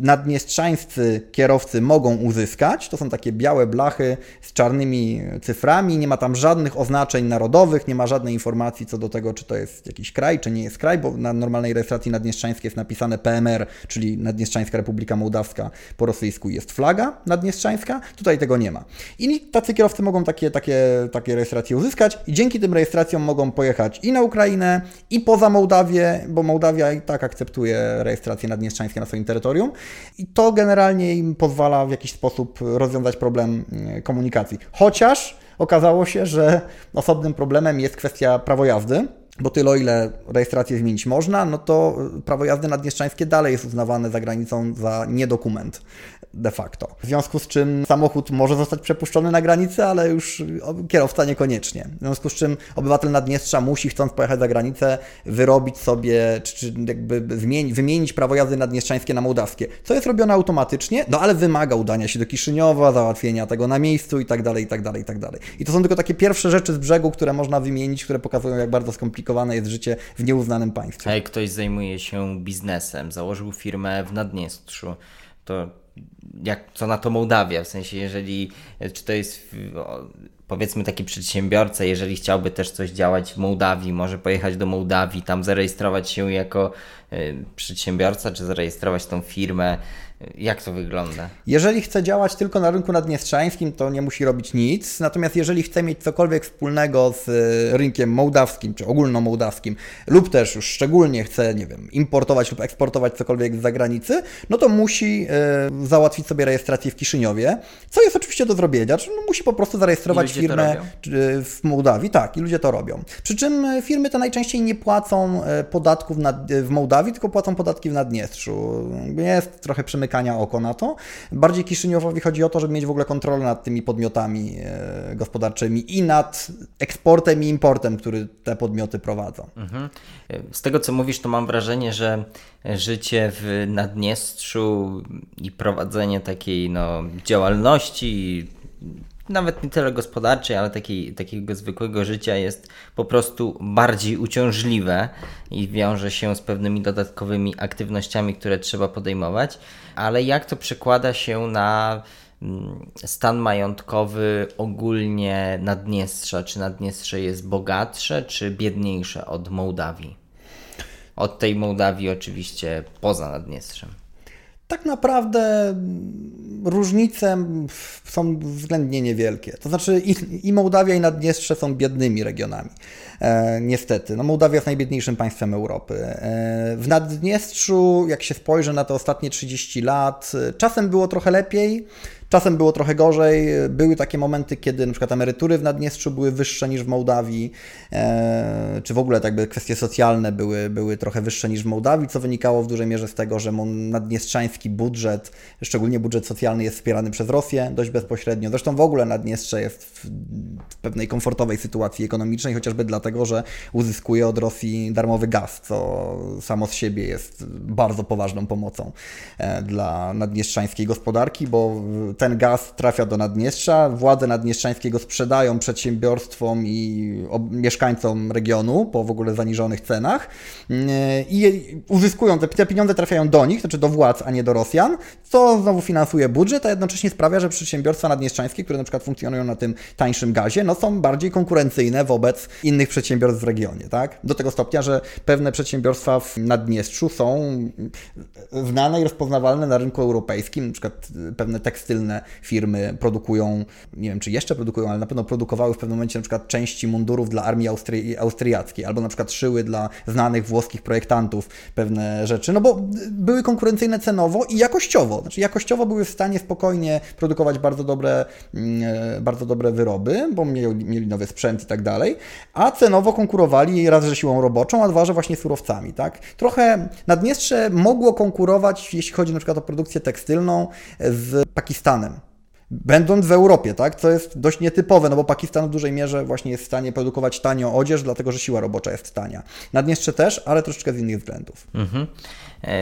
naddniestrzańscy kierowcy mogą uzyskać. To są takie białe blachy z czarnymi cyframi, nie ma tam żadnych oznaczeń narodowych, nie ma żadnej informacji co do tego, czy to jest jakiś kraj, czy nie jest kraj, bo na normalnej rejestracji naddniestrzańskiej jest napisane PMR, czyli Naddniestrzańska Republika Mołdawska po rosyjsku jest flaga naddniestrzańska, tutaj tego nie ma. I tacy kierowcy mogą takie, takie, takie rejestracje uzyskać i dzięki tym rejestracjom mogą pojechać i na Ukrainę, i poza Mołdawię, bo Mołdawia i tak akceptuje rejestracje naddniestrzańskie na swoim terytorium i to generalnie im pozwala w jakiś sposób rozwiązać problem mm, komunikacji. Chociaż okazało się, że osobnym problemem jest kwestia prawo jazdy bo tyle o ile rejestrację zmienić można, no to prawo jazdy naddniestrzańskie dalej jest uznawane za granicą za niedokument de facto. W związku z czym samochód może zostać przepuszczony na granicę, ale już kierowca niekoniecznie. W związku z czym obywatel Naddniestrza musi, chcąc pojechać za granicę, wyrobić sobie, czy, czy jakby zmienić, wymienić prawo jazdy naddniestrzańskie na mołdawskie, co jest robione automatycznie, no ale wymaga udania się do Kiszyniowa, załatwienia tego na miejscu i tak dalej, i tak dalej, i tak dalej. I to są tylko takie pierwsze rzeczy z brzegu, które można wymienić, które pokazują, jak bardzo skomplikowane jest życie w nieuznanym państwie. A jak ktoś zajmuje się biznesem, założył firmę w Naddniestrzu, to jak, co na to Mołdawia, w sensie jeżeli, czy to jest powiedzmy taki przedsiębiorca, jeżeli chciałby też coś działać w Mołdawii, może pojechać do Mołdawii, tam zarejestrować się jako y, przedsiębiorca, czy zarejestrować tą firmę, jak to wygląda? Jeżeli chce działać tylko na rynku naddniestrzańskim, to nie musi robić nic. Natomiast jeżeli chce mieć cokolwiek wspólnego z e, rynkiem mołdawskim czy ogólnomołdawskim, lub też już szczególnie chce, nie wiem, importować lub eksportować cokolwiek z zagranicy, no to musi y, załatwić sobie rejestrację w Kiszyniowie, co jest oczywiście do zrobienia. Czyli no, musi po prostu zarejestrować firmę w Mołdawii. Tak, i ludzie to robią. Przy czym firmy te najczęściej nie płacą podatków w Mołdawii, tylko płacą podatki w Naddniestrzu. Jest trochę przemykanie przymykania oko na to. Bardziej Kiszyniowowi chodzi o to, żeby mieć w ogóle kontrolę nad tymi podmiotami e, gospodarczymi i nad eksportem i importem, który te podmioty prowadzą. Mhm. Z tego, co mówisz, to mam wrażenie, że życie w Naddniestrzu i prowadzenie takiej no, działalności nawet nie tyle gospodarczej, ale takiej, takiego zwykłego życia jest po prostu bardziej uciążliwe i wiąże się z pewnymi dodatkowymi aktywnościami, które trzeba podejmować. Ale jak to przekłada się na mm, stan majątkowy ogólnie Naddniestrza? Czy Naddniestrze jest bogatsze, czy biedniejsze od Mołdawii? Od tej Mołdawii oczywiście poza Naddniestrzem tak naprawdę różnice są względnie niewielkie. To znaczy i, i Mołdawia i Naddniestrze są biednymi regionami. E, niestety. No, Mołdawia jest najbiedniejszym państwem Europy. E, w Naddniestrzu, jak się spojrzy na te ostatnie 30 lat, czasem było trochę lepiej, Czasem było trochę gorzej. Były takie momenty, kiedy na przykład emerytury w Naddniestrzu były wyższe niż w Mołdawii, e, czy w ogóle tak by kwestie socjalne były, były trochę wyższe niż w Mołdawii, co wynikało w dużej mierze z tego, że naddniestrzański budżet, szczególnie budżet socjalny, jest wspierany przez Rosję dość bezpośrednio. Zresztą w ogóle Naddniestrze jest w, w pewnej komfortowej sytuacji ekonomicznej, chociażby dlatego, że uzyskuje od Rosji darmowy gaz, co samo z siebie jest bardzo poważną pomocą e, dla naddniestrzańskiej gospodarki, bo ten gaz trafia do Naddniestrza, władze naddniestrzańskie go sprzedają przedsiębiorstwom i mieszkańcom regionu po w ogóle zaniżonych cenach i uzyskują, te pieniądze trafiają do nich, znaczy do władz, a nie do Rosjan, co znowu finansuje budżet, a jednocześnie sprawia, że przedsiębiorstwa naddniestrzańskie, które na przykład funkcjonują na tym tańszym gazie, no są bardziej konkurencyjne wobec innych przedsiębiorstw w regionie, tak? Do tego stopnia, że pewne przedsiębiorstwa w Naddniestrzu są znane i rozpoznawalne na rynku europejskim, na przykład pewne tekstylne firmy produkują, nie wiem czy jeszcze produkują, ale na pewno produkowały w pewnym momencie na przykład części mundurów dla armii Austrii, austriackiej, albo na przykład szyły dla znanych włoskich projektantów pewne rzeczy, no bo były konkurencyjne cenowo i jakościowo. Znaczy jakościowo były w stanie spokojnie produkować bardzo dobre, mm, e, bardzo dobre wyroby, bo mieli, nowy sprzęt i tak dalej, a cenowo konkurowali raz, że siłą roboczą, a dwa, że właśnie surowcami, tak? Trochę Naddniestrze mogło konkurować, jeśli chodzi na przykład o produkcję tekstylną z Pakistanem, Pakistanem. Będąc w Europie, tak, co jest dość nietypowe, no bo Pakistan w dużej mierze właśnie jest w stanie produkować tanio odzież, dlatego że siła robocza jest tania. Naddniestrze też, ale troszeczkę z innych względów. Mhm. E,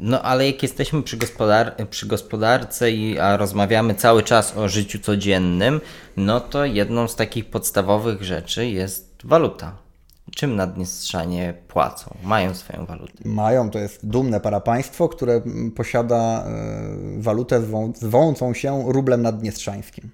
no ale jak jesteśmy przy, gospodar przy gospodarce, i, a rozmawiamy cały czas o życiu codziennym, no to jedną z takich podstawowych rzeczy jest waluta. Czym Naddniestrzanie płacą? Mają swoją walutę? Mają, to jest dumne parapaństwo, które posiada walutę zwą, się rublem naddniestrzańskim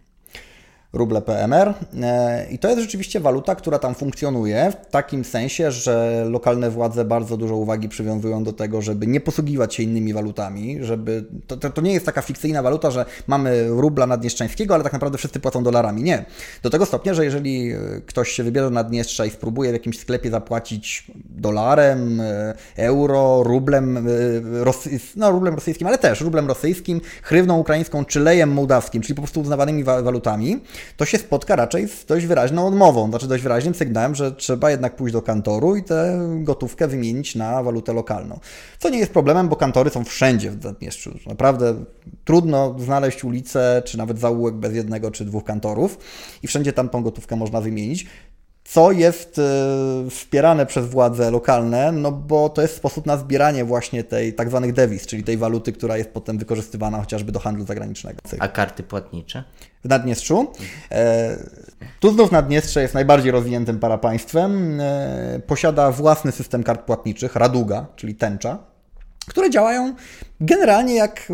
ruble PMR e, i to jest rzeczywiście waluta, która tam funkcjonuje w takim sensie, że lokalne władze bardzo dużo uwagi przywiązują do tego, żeby nie posługiwać się innymi walutami, żeby to, to, to nie jest taka fikcyjna waluta, że mamy rubla naddniestrzańskiego, ale tak naprawdę wszyscy płacą dolarami. Nie. Do tego stopnia, że jeżeli e, ktoś się wybierze na Naddniestrza i spróbuje w jakimś sklepie zapłacić dolarem, e, euro, rublem, no, rublem rosyjskim, ale też rublem rosyjskim, hrywną ukraińską czy lejem mołdawskim, czyli po prostu uznawanymi walutami, to się spotka raczej z dość wyraźną odmową, znaczy dość wyraźnym sygnałem, że trzeba jednak pójść do kantoru i tę gotówkę wymienić na walutę lokalną. Co nie jest problemem, bo kantory są wszędzie w Zadniestrzu. Naprawdę trudno znaleźć ulicę, czy nawet zaułek bez jednego czy dwóch kantorów i wszędzie tam tą gotówkę można wymienić co jest e, wspierane przez władze lokalne, no bo to jest sposób na zbieranie właśnie tej tak zwanych dewiz, czyli tej waluty, która jest potem wykorzystywana chociażby do handlu zagranicznego. A karty płatnicze? W Naddniestrzu. E, tu znów Naddniestrze jest najbardziej rozwiniętym parapaństwem. E, posiada własny system kart płatniczych, Raduga, czyli tęcza, które działają generalnie jak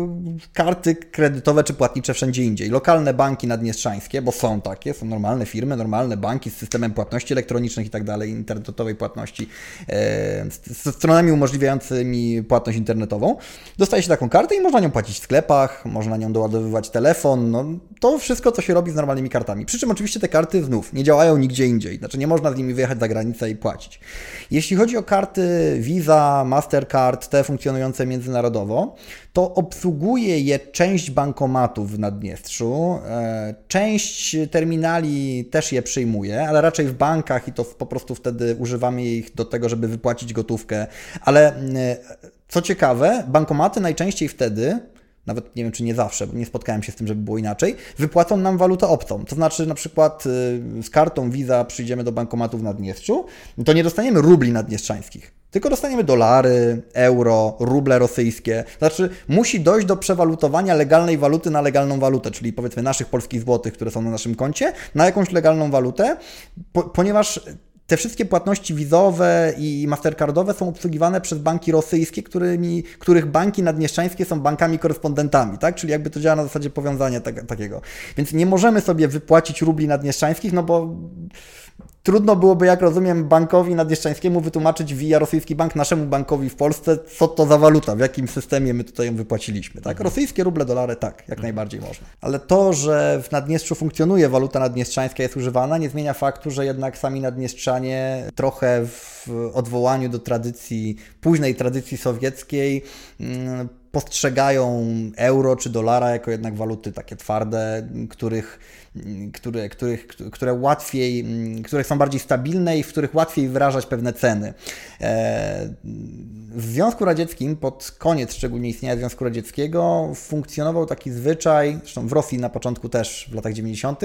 karty kredytowe czy płatnicze wszędzie indziej. Lokalne banki naddniestrzańskie, bo są takie, są normalne firmy, normalne banki z systemem płatności elektronicznych i tak dalej, internetowej płatności, e, z stronami umożliwiającymi płatność internetową. Dostaje się taką kartę i można nią płacić w sklepach, można nią doładowywać telefon, no, to wszystko, co się robi z normalnymi kartami. Przy czym oczywiście te karty znów nie działają nigdzie indziej, znaczy nie można z nimi wyjechać za granicę i płacić. Jeśli chodzi o karty Visa, Mastercard, te funkcjonujące międzynarodowo, to obsługuje je część bankomatów w Naddniestrzu, e, część terminali też je przyjmuje, ale raczej w bankach i to po prostu wtedy używamy ich do tego, żeby wypłacić gotówkę. Ale e, co ciekawe, bankomaty najczęściej wtedy nawet nie wiem czy nie zawsze, bo nie spotkałem się z tym, żeby było inaczej, wypłacą nam walutę obcą. To znaczy na przykład y, z kartą Visa przyjdziemy do bankomatu w Naddniestrzu, to nie dostaniemy rubli naddniestrzańskich, tylko dostaniemy dolary, euro, ruble rosyjskie. Znaczy musi dojść do przewalutowania legalnej waluty na legalną walutę, czyli powiedzmy naszych polskich złotych, które są na naszym koncie, na jakąś legalną walutę, po, ponieważ te wszystkie płatności wizowe i mastercardowe są obsługiwane przez banki rosyjskie, którymi, których banki nadmieszczańskie są bankami korespondentami, tak? Czyli jakby to działa na zasadzie powiązania tak, takiego. Więc nie możemy sobie wypłacić rubli nadmieszczańskich, no bo trudno byłoby, jak rozumiem, bankowi nadjeżdżańskiemu wytłumaczyć via rosyjski bank naszemu bankowi w Polsce, co to za waluta, w jakim systemie my tutaj ją wypłaciliśmy. Tak? Mhm. Rosyjskie ruble, dolary, tak, jak mhm. najbardziej można. Ale to, że w Naddniestrzu funkcjonuje waluta naddniestrzańska, jest używana, nie zmienia faktu, że jednak sami naddniestrzanie trochę w odwołaniu do tradycji, późnej tradycji sowieckiej, mm, postrzegają euro czy dolara jako jednak waluty takie twarde, których które, których, które łatwiej, które są bardziej stabilne i w których łatwiej wyrażać pewne ceny. E, w Związku Radzieckim, pod koniec szczególnie istnienia Związku Radzieckiego, funkcjonował taki zwyczaj, zresztą w Rosji na początku też w latach 90.,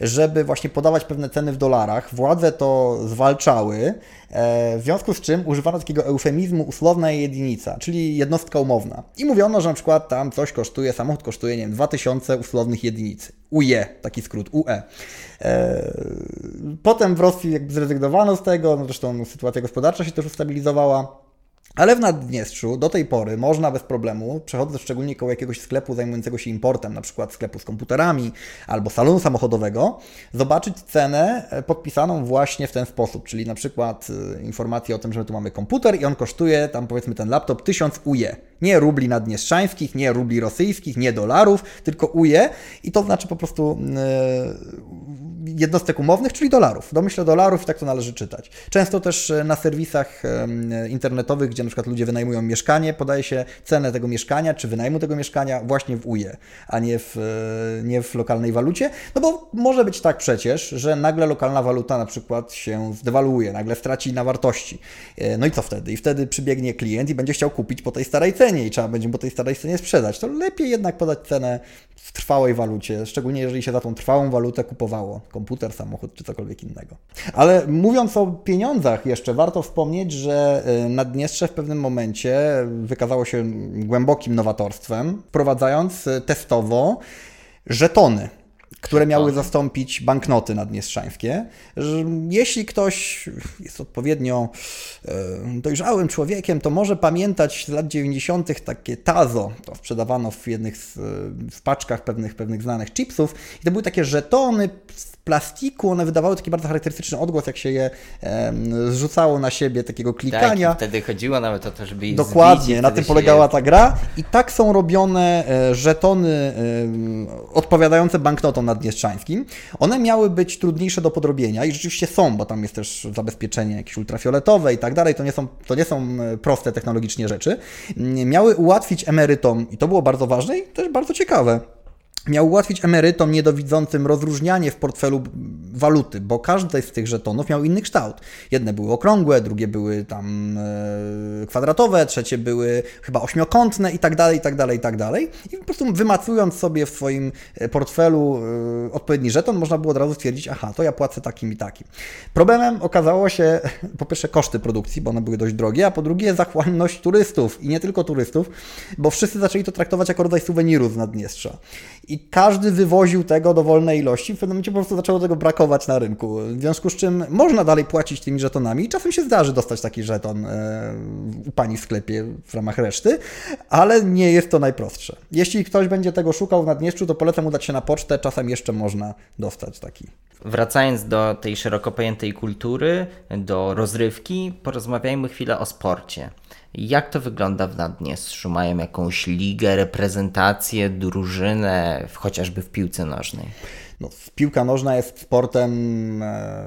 żeby właśnie podawać pewne ceny w dolarach. Władze to zwalczały, e, w związku z czym używano takiego eufemizmu usłowna jedynica, czyli jednostka umowna. I mówiono, że na przykład tam coś kosztuje, samochód kosztuje, nie wiem, 2000 usłownych jedinic. UE, taki skrót, UE. E, potem w Rosji jakby zrezygnowano z tego, no zresztą sytuacja gospodarcza się też ustabilizowała. Ale w Naddniestrzu do tej pory można bez problemu, przechodząc szczególnie koło jakiegoś sklepu zajmującego się importem, na przykład sklepu z komputerami albo salonu samochodowego, zobaczyć cenę e, podpisaną właśnie w ten sposób, czyli na przykład e, informację o tym, że tu mamy komputer i on kosztuje tam powiedzmy ten laptop 1000 UE. Nie rubli naddniestrzańskich, nie rubli rosyjskich, nie dolarów, tylko UE i to znaczy po prostu yy, jednostek umownych, czyli dolarów. Domyślę dolarów i tak to należy czytać. Często też na serwisach internetowych, gdzie na przykład ludzie wynajmują mieszkanie, podaje się cenę tego mieszkania, czy wynajmu tego mieszkania właśnie w UE, a nie w, e, nie w lokalnej walucie. No bo może być tak przecież, że nagle lokalna waluta na przykład się zdewaluuje, nagle straci na wartości. E, no i co wtedy? I wtedy przybiegnie klient i będzie chciał kupić po tej starej cenie i trzeba będzie po tej starej cenie sprzedać. To lepiej jednak podać cenę w trwałej walucie, szczególnie jeżeli się za tą trwałą walutę kupowało komputer, samochód czy cokolwiek innego. Ale mówiąc o pieniądzach jeszcze, warto wspomnieć, że e, Naddniestrze w pewnym momencie wykazało się głębokim nowatorstwem, wprowadzając testowo żetony które miały zastąpić banknoty naddniestrzańskie. Jeśli ktoś jest odpowiednio e, dojrzałym człowiekiem, to może pamiętać z lat 90. takie tazo, to sprzedawano w jednych z, w paczkach pewnych, pewnych znanych chipsów i to były takie żetony plastiku, one wydawały taki bardzo charakterystyczny odgłos, jak się je um, zrzucało na siebie, takiego klikania. Tak, wtedy chodziło nawet o to, żeby ich Dokładnie, na tym polegała je... ta gra i tak są robione e, żetony odpowiadające banknotom naddniestrzańskim. One miały być trudniejsze do podrobienia i rzeczywiście są, bo tam jest też zabezpieczenie jakieś ultrafioletowe i tak dalej, to nie są, to nie są e, proste technologicznie rzeczy. Miały ułatwić emerytom i to było bardzo ważne i też bardzo ciekawe miał ułatwić emerytom niedowidzącym rozróżnianie w portfelu waluty, bo każdy z tych żetonów miał inny kształt. Jedne były okrągłe, drugie były tam e, kwadratowe, trzecie były chyba ośmiokątne i tak dalej, i tak dalej, i tak dalej. I po prostu wymacując sobie w swoim e, portfelu e, odpowiedni żeton, można było od razu stwierdzić, aha, to ja płacę takim i takim. Problemem okazało się po pierwsze koszty produkcji, bo one były dość drogie, a po drugie zachłanność turystów i nie tylko turystów, bo wszyscy zaczęli to traktować jako rodzaj suweniru z Naddniestrza i każdy wywoził tego do wolnej ilości. W pewnym momencie po prostu zaczęło tego brakować na rynku. W związku z czym można dalej płacić tymi żetonami. Czasem się zdarzy dostać taki żeton e, u pani w sklepie w ramach reszty, ale nie jest to najprostsze. Jeśli ktoś będzie tego szukał w Naddniestrzu, to polecam udać się na pocztę. Czasem jeszcze można dostać taki. Wracając do tej szeroko pojętej kultury, do rozrywki, porozmawiajmy chwilę o sporcie. Jak to wygląda w Naddniestrzu? Mają jakąś ligę, reprezentację, drużynę, chociażby w piłce nożnej? No, piłka nożna jest sportem e,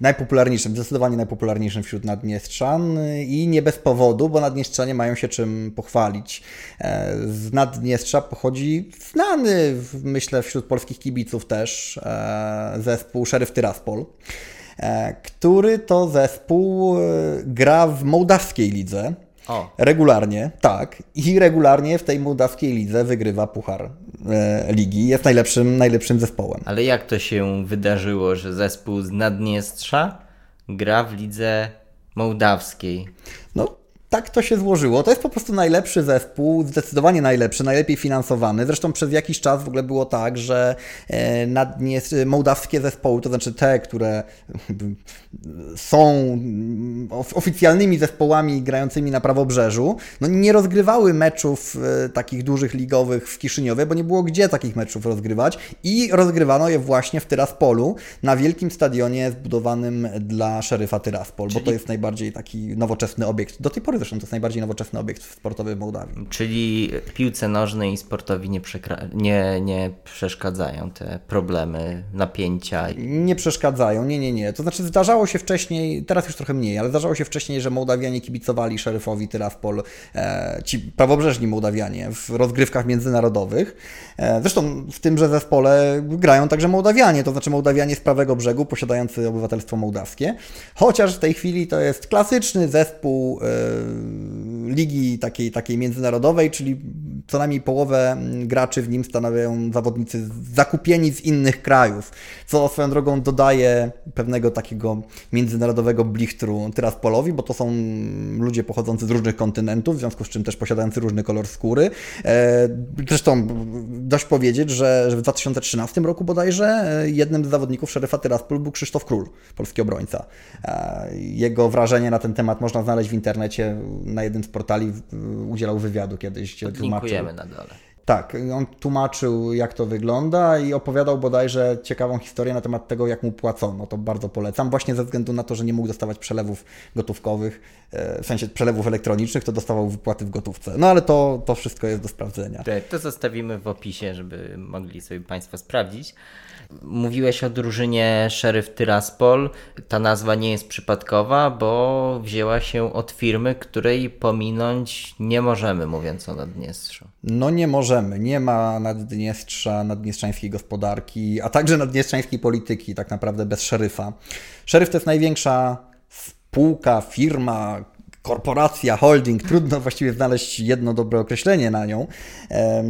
najpopularniejszym, zdecydowanie najpopularniejszym wśród Naddniestrzan i nie bez powodu, bo Naddniestrzanie mają się czym pochwalić. E, z Naddniestrza pochodzi znany, myślę, wśród polskich kibiców też e, zespół Szeryf Tyraspol który to zespół gra w mołdawskiej lidze. O. Regularnie, tak. I regularnie w tej mołdawskiej lidze wygrywa puchar e, ligi. Jest najlepszym, najlepszym zespołem. Ale jak to się wydarzyło, że zespół z Naddniestrza gra w lidze mołdawskiej? Tak to się złożyło. To jest po prostu najlepszy zespół, zdecydowanie najlepszy, najlepiej finansowany. Zresztą przez jakiś czas w ogóle było tak, że e, nadnie, mołdawskie zespoły, to znaczy te, które są oficjalnymi zespołami grającymi na prawobrzeżu, no nie rozgrywały meczów e, takich dużych ligowych w Kiszyniowie, bo nie było gdzie takich meczów rozgrywać i rozgrywano je właśnie w Tyraspolu, na wielkim stadionie zbudowanym dla szeryfa Tyraspol, Czyli... bo to jest najbardziej taki nowoczesny obiekt. Do tej pory zresztą to jest najbardziej nowoczesny obiekt sportowy w Mołdawii. Czyli piłce nożnej i sportowi nie, nie, nie przeszkadzają te problemy, napięcia? Nie przeszkadzają, nie, nie, nie. To znaczy zdarzało się wcześniej, teraz już trochę mniej, ale zdarzało się wcześniej, że Mołdawianie kibicowali szeryfowi Tyraspol, e, ci prawobrzeżni Mołdawianie w rozgrywkach międzynarodowych. E, zresztą w tymże zespole grają także Mołdawianie, to znaczy Mołdawianie z prawego brzegu posiadający obywatelstwo mołdawskie. Chociaż w tej chwili to jest klasyczny zespół e, ligi takiej, takiej międzynarodowej, czyli co najmniej połowę graczy w nim stanowią zawodnicy zakupieni z innych krajów, co swoją drogą dodaje pewnego takiego międzynarodowego blichtru Tyraspolowi, bo to są ludzie pochodzący z różnych kontynentów, w związku z czym też posiadający różny kolor skóry. E, zresztą dość powiedzieć, że w 2013 roku bodajże e, jednym z zawodników szeryfa Tyraspol był Krzysztof Król, polski obrońca. E, jego wrażenie na ten temat można znaleźć w internecie na jednym z portali udzielał wywiadu kiedyś. Linkujemy na dole. Tak, on tłumaczył, jak to wygląda i opowiadał bodajże ciekawą historię na temat tego, jak mu płacono. To bardzo polecam, właśnie ze względu na to, że nie mógł dostawać przelewów gotówkowych, e, w sensie przelewów elektronicznych, to dostawał wypłaty w gotówce. No ale to, to wszystko jest do sprawdzenia. Tak, to zostawimy w opisie, żeby mogli sobie Państwo sprawdzić. Mówiłeś o drużynie Sheriff Tyraspol. Ta nazwa nie jest przypadkowa, bo wzięła się od firmy, której pominąć nie możemy, mówiąc o Naddniestrzu. No nie możemy. Nie ma Naddniestrza, naddniestrzańskiej gospodarki, a także naddniestrzańskiej polityki, tak naprawdę bez szeryfa. Szeryf to jest największa spółka, firma, korporacja, holding, trudno właściwie znaleźć jedno dobre określenie na nią. E,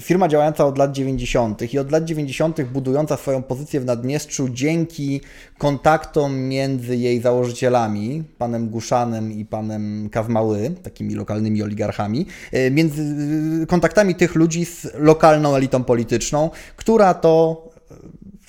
firma działająca od lat 90. i od lat 90. budująca swoją pozycję w Naddniestrzu dzięki kontaktom między jej założycielami, panem Guszanem i panem Kazmały, takimi lokalnymi oligarchami, e, między kontaktami tych ludzi z lokalną elitą polityczną, która to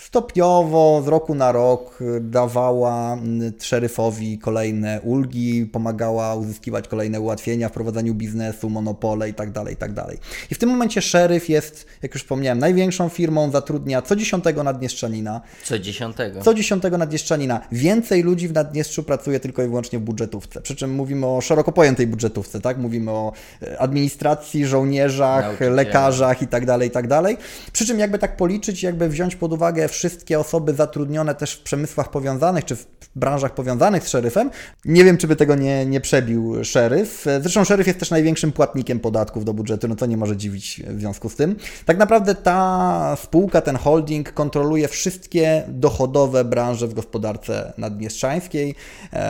stopniowo z roku na rok dawała szeryfowi kolejne ulgi, pomagała uzyskiwać kolejne ułatwienia w prowadzeniu biznesu, monopole itd., tak itd. Tak I w tym momencie szeryf jest, jak już wspomniałem, największą firmą, zatrudnia co dziesiątego Naddnieszczanina. Co dziesiątego? Co dziesiątego Naddnieszczanina. Więcej ludzi w Naddniestrzu pracuje tylko i wyłącznie w budżetówce. Przy czym mówimy o szeroko pojętej budżetówce, tak? Mówimy o e, administracji, żołnierzach, lekarzach itd., tak itd. Przy czym jakby tak policzyć, jakby wziąć pod uwagę wszystkie osoby zatrudnione też w przemysłach powiązanych, czy w branżach powiązanych z szeryfem. Nie wiem, czy by tego nie, nie przebił szeryf. Zresztą szeryf jest też największym płatnikiem podatków do budżetu, no to nie może dziwić w związku z tym. Tak naprawdę ta spółka, ten holding kontroluje wszystkie dochodowe branże w gospodarce naddniestrzańskiej. Eee,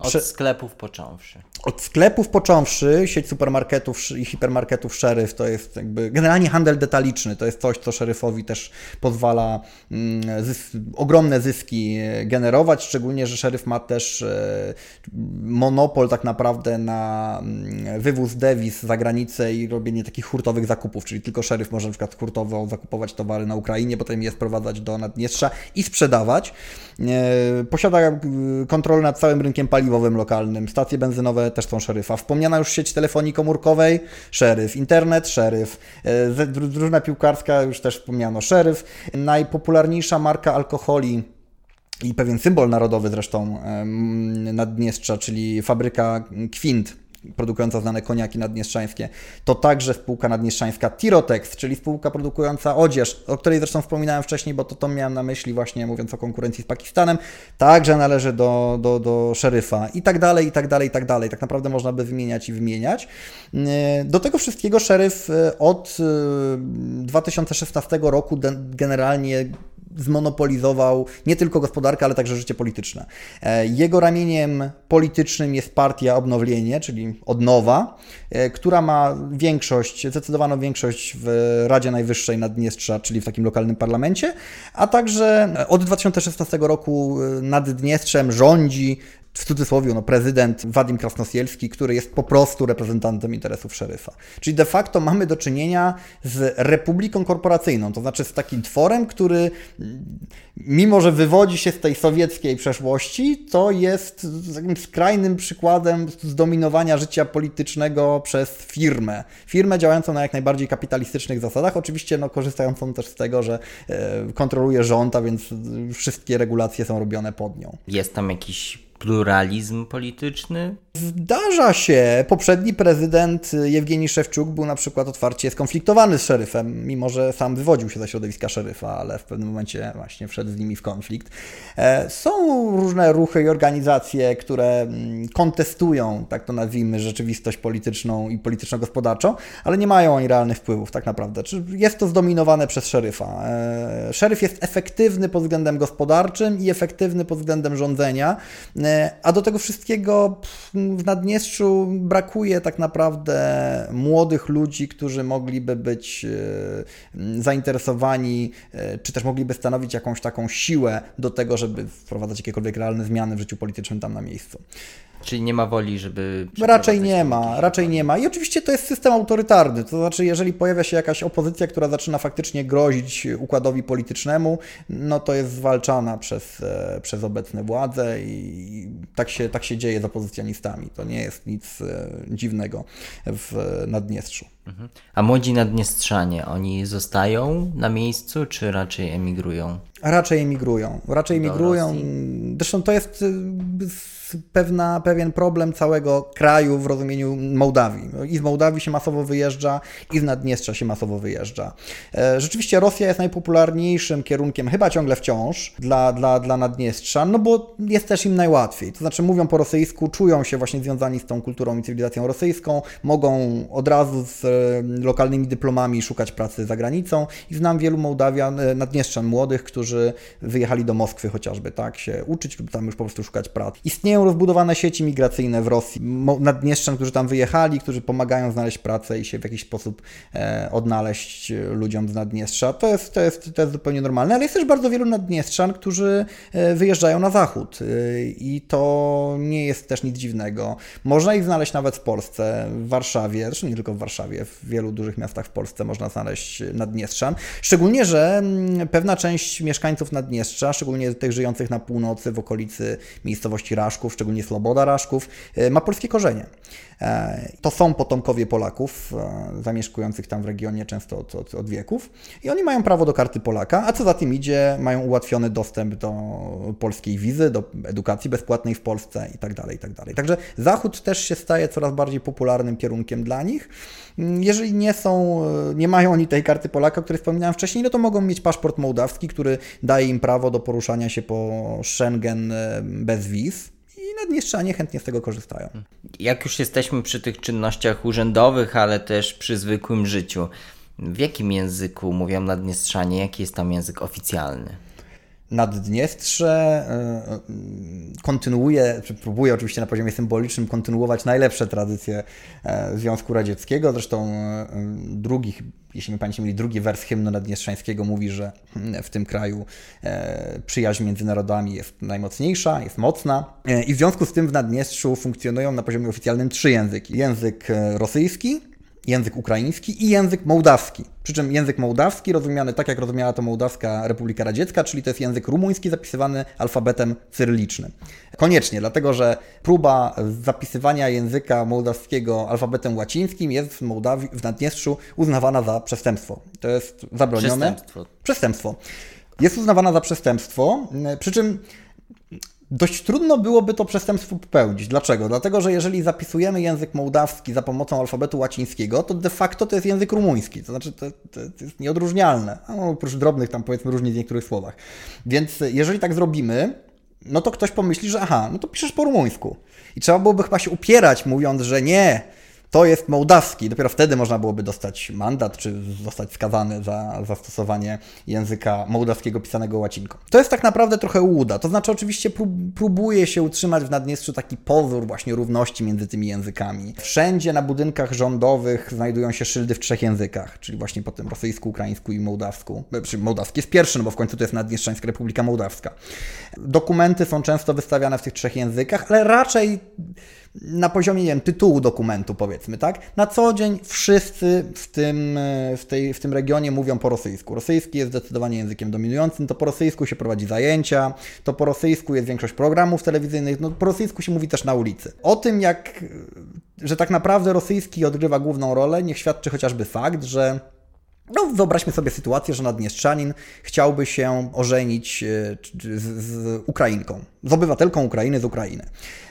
Od prze... sklepów począwszy. Od sklepów począwszy, sieć supermarketów i hipermarketów szeryf to jest jakby generalnie handel detaliczny, to jest coś, co szeryfowi też pozwala mm, zys ogromne zyski generować, szczególnie, że szeryf ma też e, monopol tak naprawdę na mm, wywóz dewiz za granicę i robienie takich hurtowych zakupów, czyli tylko szeryf może na przykład hurtowo zakupować towary na Ukrainie, potem je sprowadzać do Naddniestrza i sprzedawać. E, posiada e, kontrolę nad całym rynkiem paliwowym lokalnym, stacje benzynowe też są szeryfa. Wspomniana już sieć telefonii komórkowej, szeryf. Internet, szeryf. E, drużyna piłkarska, już też wspomniano, szeryf. Najpopularniejsza marka alkoholi i pewien symbol narodowy zresztą Naddniestrza, czyli fabryka Kwint produkująca znane koniaki naddniestrzańskie, to także spółka naddniestrzańska Tirotex, czyli spółka produkująca odzież, o której zresztą wspominałem wcześniej, bo to, to miałem na myśli właśnie mówiąc o konkurencji z Pakistanem, także należy do, do, do szeryfa i tak dalej, i tak dalej, i tak dalej. Tak naprawdę można by wymieniać i wymieniać. Do tego wszystkiego szeryf e, od 2016 e, roku generalnie zmonopolizował nie tylko gospodarkę, ale także życie polityczne. E, jego ramieniem politycznym jest partia Obnowienie, czyli Odnowa, e, która ma większość, zdecydowaną większość w Radzie Najwyższej Naddniestrza, czyli w takim lokalnym parlamencie, a także od 2016 roku e, Naddniestrzem rządzi w cudzysłowie, no, prezydent Wadim Krasnosielski, który jest po prostu reprezentantem interesów szeryfa. Czyli de facto mamy do czynienia z republiką korporacyjną, to znaczy z takim tworem, który mimo, że wywodzi się z tej sowieckiej przeszłości, to jest takim skrajnym przykładem zdominowania życia politycznego przez firmę. Firmę działającą na jak najbardziej kapitalistycznych zasadach, oczywiście no, korzystającą też z tego, że e, kontroluje rząd, a więc wszystkie regulacje są robione pod nią. Jest tam jakiś pluralizm polityczny? Zdarza się. Poprzedni prezydent Jewgeni Szewczuk był na przykład otwarcie skonfliktowany z szeryfem, mimo że sam wywodził się ze środowiska szeryfa, ale w pewnym momencie właśnie wszedł z nimi w konflikt. E, są różne ruchy i organizacje, które mm, kontestują, tak to nazwijmy, rzeczywistość polityczną i polityczno-gospodarczą, ale nie mają oni realnych wpływów tak naprawdę. Jest to zdominowane przez szeryfa. E, szeryf jest efektywny pod względem gospodarczym i efektywny pod względem rządzenia, e, a do tego wszystkiego w Naddniestrzu brakuje tak naprawdę młodych ludzi, którzy mogliby być e, zainteresowani, e, czy też mogliby stanowić jakąś taką siłę do tego, żeby wprowadzać jakiekolwiek realne zmiany w życiu politycznym tam na miejscu. Czyli nie ma woli, żeby. Raczej nie ma, raczej nie ma. I oczywiście to jest system autorytarny. To znaczy, jeżeli pojawia się jakaś opozycja, która zaczyna faktycznie grozić układowi politycznemu, no to jest zwalczana przez, e, przez obecne władze i tak się, tak się dzieje z opozycjonistami. To nie jest nic e, dziwnego w Naddniestrzu. Mhm. A młodzi Naddniestrzanie, oni zostają na miejscu, czy raczej emigrują? Raczej emigrują. Raczej emigrują. Zresztą to jest y, pewna, pewien problem całego kraju w rozumieniu Mołdawii. I z Mołdawii się masowo wyjeżdża, i z Naddniestrza się masowo wyjeżdża. E, rzeczywiście Rosja jest najpopularniejszym kierunkiem, chyba ciągle wciąż, dla, dla, dla Naddniestrza, no bo jest też im najłatwiej. To znaczy mówią po rosyjsku, czują się właśnie związani z tą kulturą i cywilizacją rosyjską, mogą od razu z lokalnymi dyplomami szukać pracy za granicą i znam wielu Mołdawian, e, Naddniestrzan młodych, którzy wyjechali do Moskwy chociażby, tak, się uczyć lub tam już po prostu szukać pracy. Istnieją rozbudowane sieci migracyjne w Rosji, Naddniestrzan, którzy tam wyjechali, którzy pomagają znaleźć pracę i się w jakiś sposób e, odnaleźć ludziom z Naddniestrza. To jest, to, jest, to jest zupełnie normalne, ale jest też bardzo wielu Naddniestrzan, którzy e, wyjeżdżają na zachód e, i to nie jest też nic dziwnego. Można ich znaleźć nawet w Polsce, w Warszawie, zresztą nie tylko w Warszawie, w wielu dużych miastach w Polsce można znaleźć Naddniestrzan. Szczególnie, że mm, pewna część mieszkańców Naddniestrza, szczególnie tych żyjących na północy, w okolicy miejscowości Raszków, szczególnie Sloboda Raszków, e, ma polskie korzenie. E, to są potomkowie Polaków e, zamieszkujących tam w regionie często od, od, od, wieków i oni mają prawo do karty Polaka, a co za tym idzie, mają ułatwiony dostęp do polskiej wizy, do edukacji bezpłatnej w Polsce i tak dalej, i tak. Także Zachód też się staje coraz bardziej popularnym kierunkiem dla nich. Jeżeli nie są, e, nie mają oni tej karty Polaka, o której wspominałem wcześniej, no to mogą mieć paszport mołdawski, który daje im prawo do poruszania się po Schengen bez wiz i Naddniestrzanie chętnie z tego korzystają. Jak już jesteśmy przy tych czynnościach urzędowych, ale też przy zwykłym życiu, w jakim języku mówią Naddniestrzanie? Jaki jest tam język oficjalny? Naddniestrze e, e, kontynuuje, czy próbuje oczywiście na poziomie symbolicznym kontynuować najlepsze tradycje e, Związku Radzieckiego. Zresztą drugi, jeśli mi pamięci mieli, drugi wers hymnu naddniestrzańskiego mówi, że w tym kraju przyjaźń między narodami jest najmocniejsza, jest mocna. I w związku z tym w Naddniestrzu funkcjonują na poziomie oficjalnym trzy języki. Język rosyjski, język ukraiński i język mołdawski. Przy czym język mołdawski rozumiany tak, jak rozumiała to Mołdawska Republika Radziecka, czyli to jest język rumuński zapisywany alfabetem cyrylicznym. Koniecznie, dlatego że próba zapisywania języka mołdawskiego alfabetem łacińskim jest w Mołdawii, w Naddniestrzu uznawana za przestępstwo. To jest zabronione. Przestępstwo. Przestępstwo. Jest uznawana za przestępstwo, przy czym Dość trudno byłoby to przestępstwo popełnić. Dlaczego? Dlatego, że jeżeli zapisujemy język mołdawski za pomocą alfabetu łacińskiego, to de facto to jest język rumuński. To znaczy, to, to jest nieodróżnialne. No, oprócz drobnych tam powiedzmy różnic w niektórych słowach. Więc jeżeli tak zrobimy, no to ktoś pomyśli, że aha, no to piszesz po rumuńsku. I trzeba byłoby chyba się upierać, mówiąc, że nie, to jest mołdawski. Dopiero wtedy można byłoby dostać mandat, czy zostać skazany za zastosowanie języka mołdawskiego pisanego łacinką. To jest tak naprawdę trochę łuda. To znaczy, oczywiście próbuje się utrzymać w Naddniestrzu taki pozór właśnie równości między tymi językami. Wszędzie na budynkach rządowych znajdują się szyldy w trzech językach, czyli właśnie po tym rosyjsku, ukraińsku i mołdawsku. Znaczy, mołdawski jest pierwszy, no bo w końcu to jest Naddniestrzańska Republika Mołdawska. Dokumenty są często wystawiane w tych trzech językach, ale raczej na poziomie, nie wiem, tytułu dokumentu powiedzmy, tak? Na co dzień wszyscy w tym, w, tej, w tym regionie mówią po rosyjsku. Rosyjski jest zdecydowanie językiem dominującym, to po rosyjsku się prowadzi zajęcia, to po rosyjsku jest większość programów telewizyjnych, no po rosyjsku się mówi też na ulicy. O tym, jak, że tak naprawdę rosyjski odgrywa główną rolę, niech świadczy chociażby fakt, że no, wyobraźmy sobie sytuację, że Naddniestrzanin chciałby się ożenić e, z, z Ukrainką, z obywatelką Ukrainy z Ukrainy.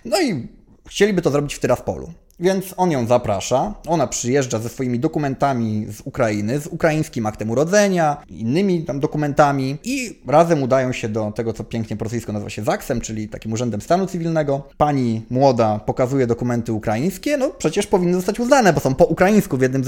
No i Chcieliby to zrobić w Tyraspolu. Więc on ją zaprasza, ona przyjeżdża ze swoimi dokumentami z Ukrainy, z ukraińskim aktem urodzenia, innymi tam dokumentami i razem udają się do tego, co pięknie po rosyjsku nazywa się ZAKSem, czyli takim urzędem stanu cywilnego. Pani młoda pokazuje dokumenty ukraińskie, no przecież powinny zostać uznane, bo są po ukraińsku w jednym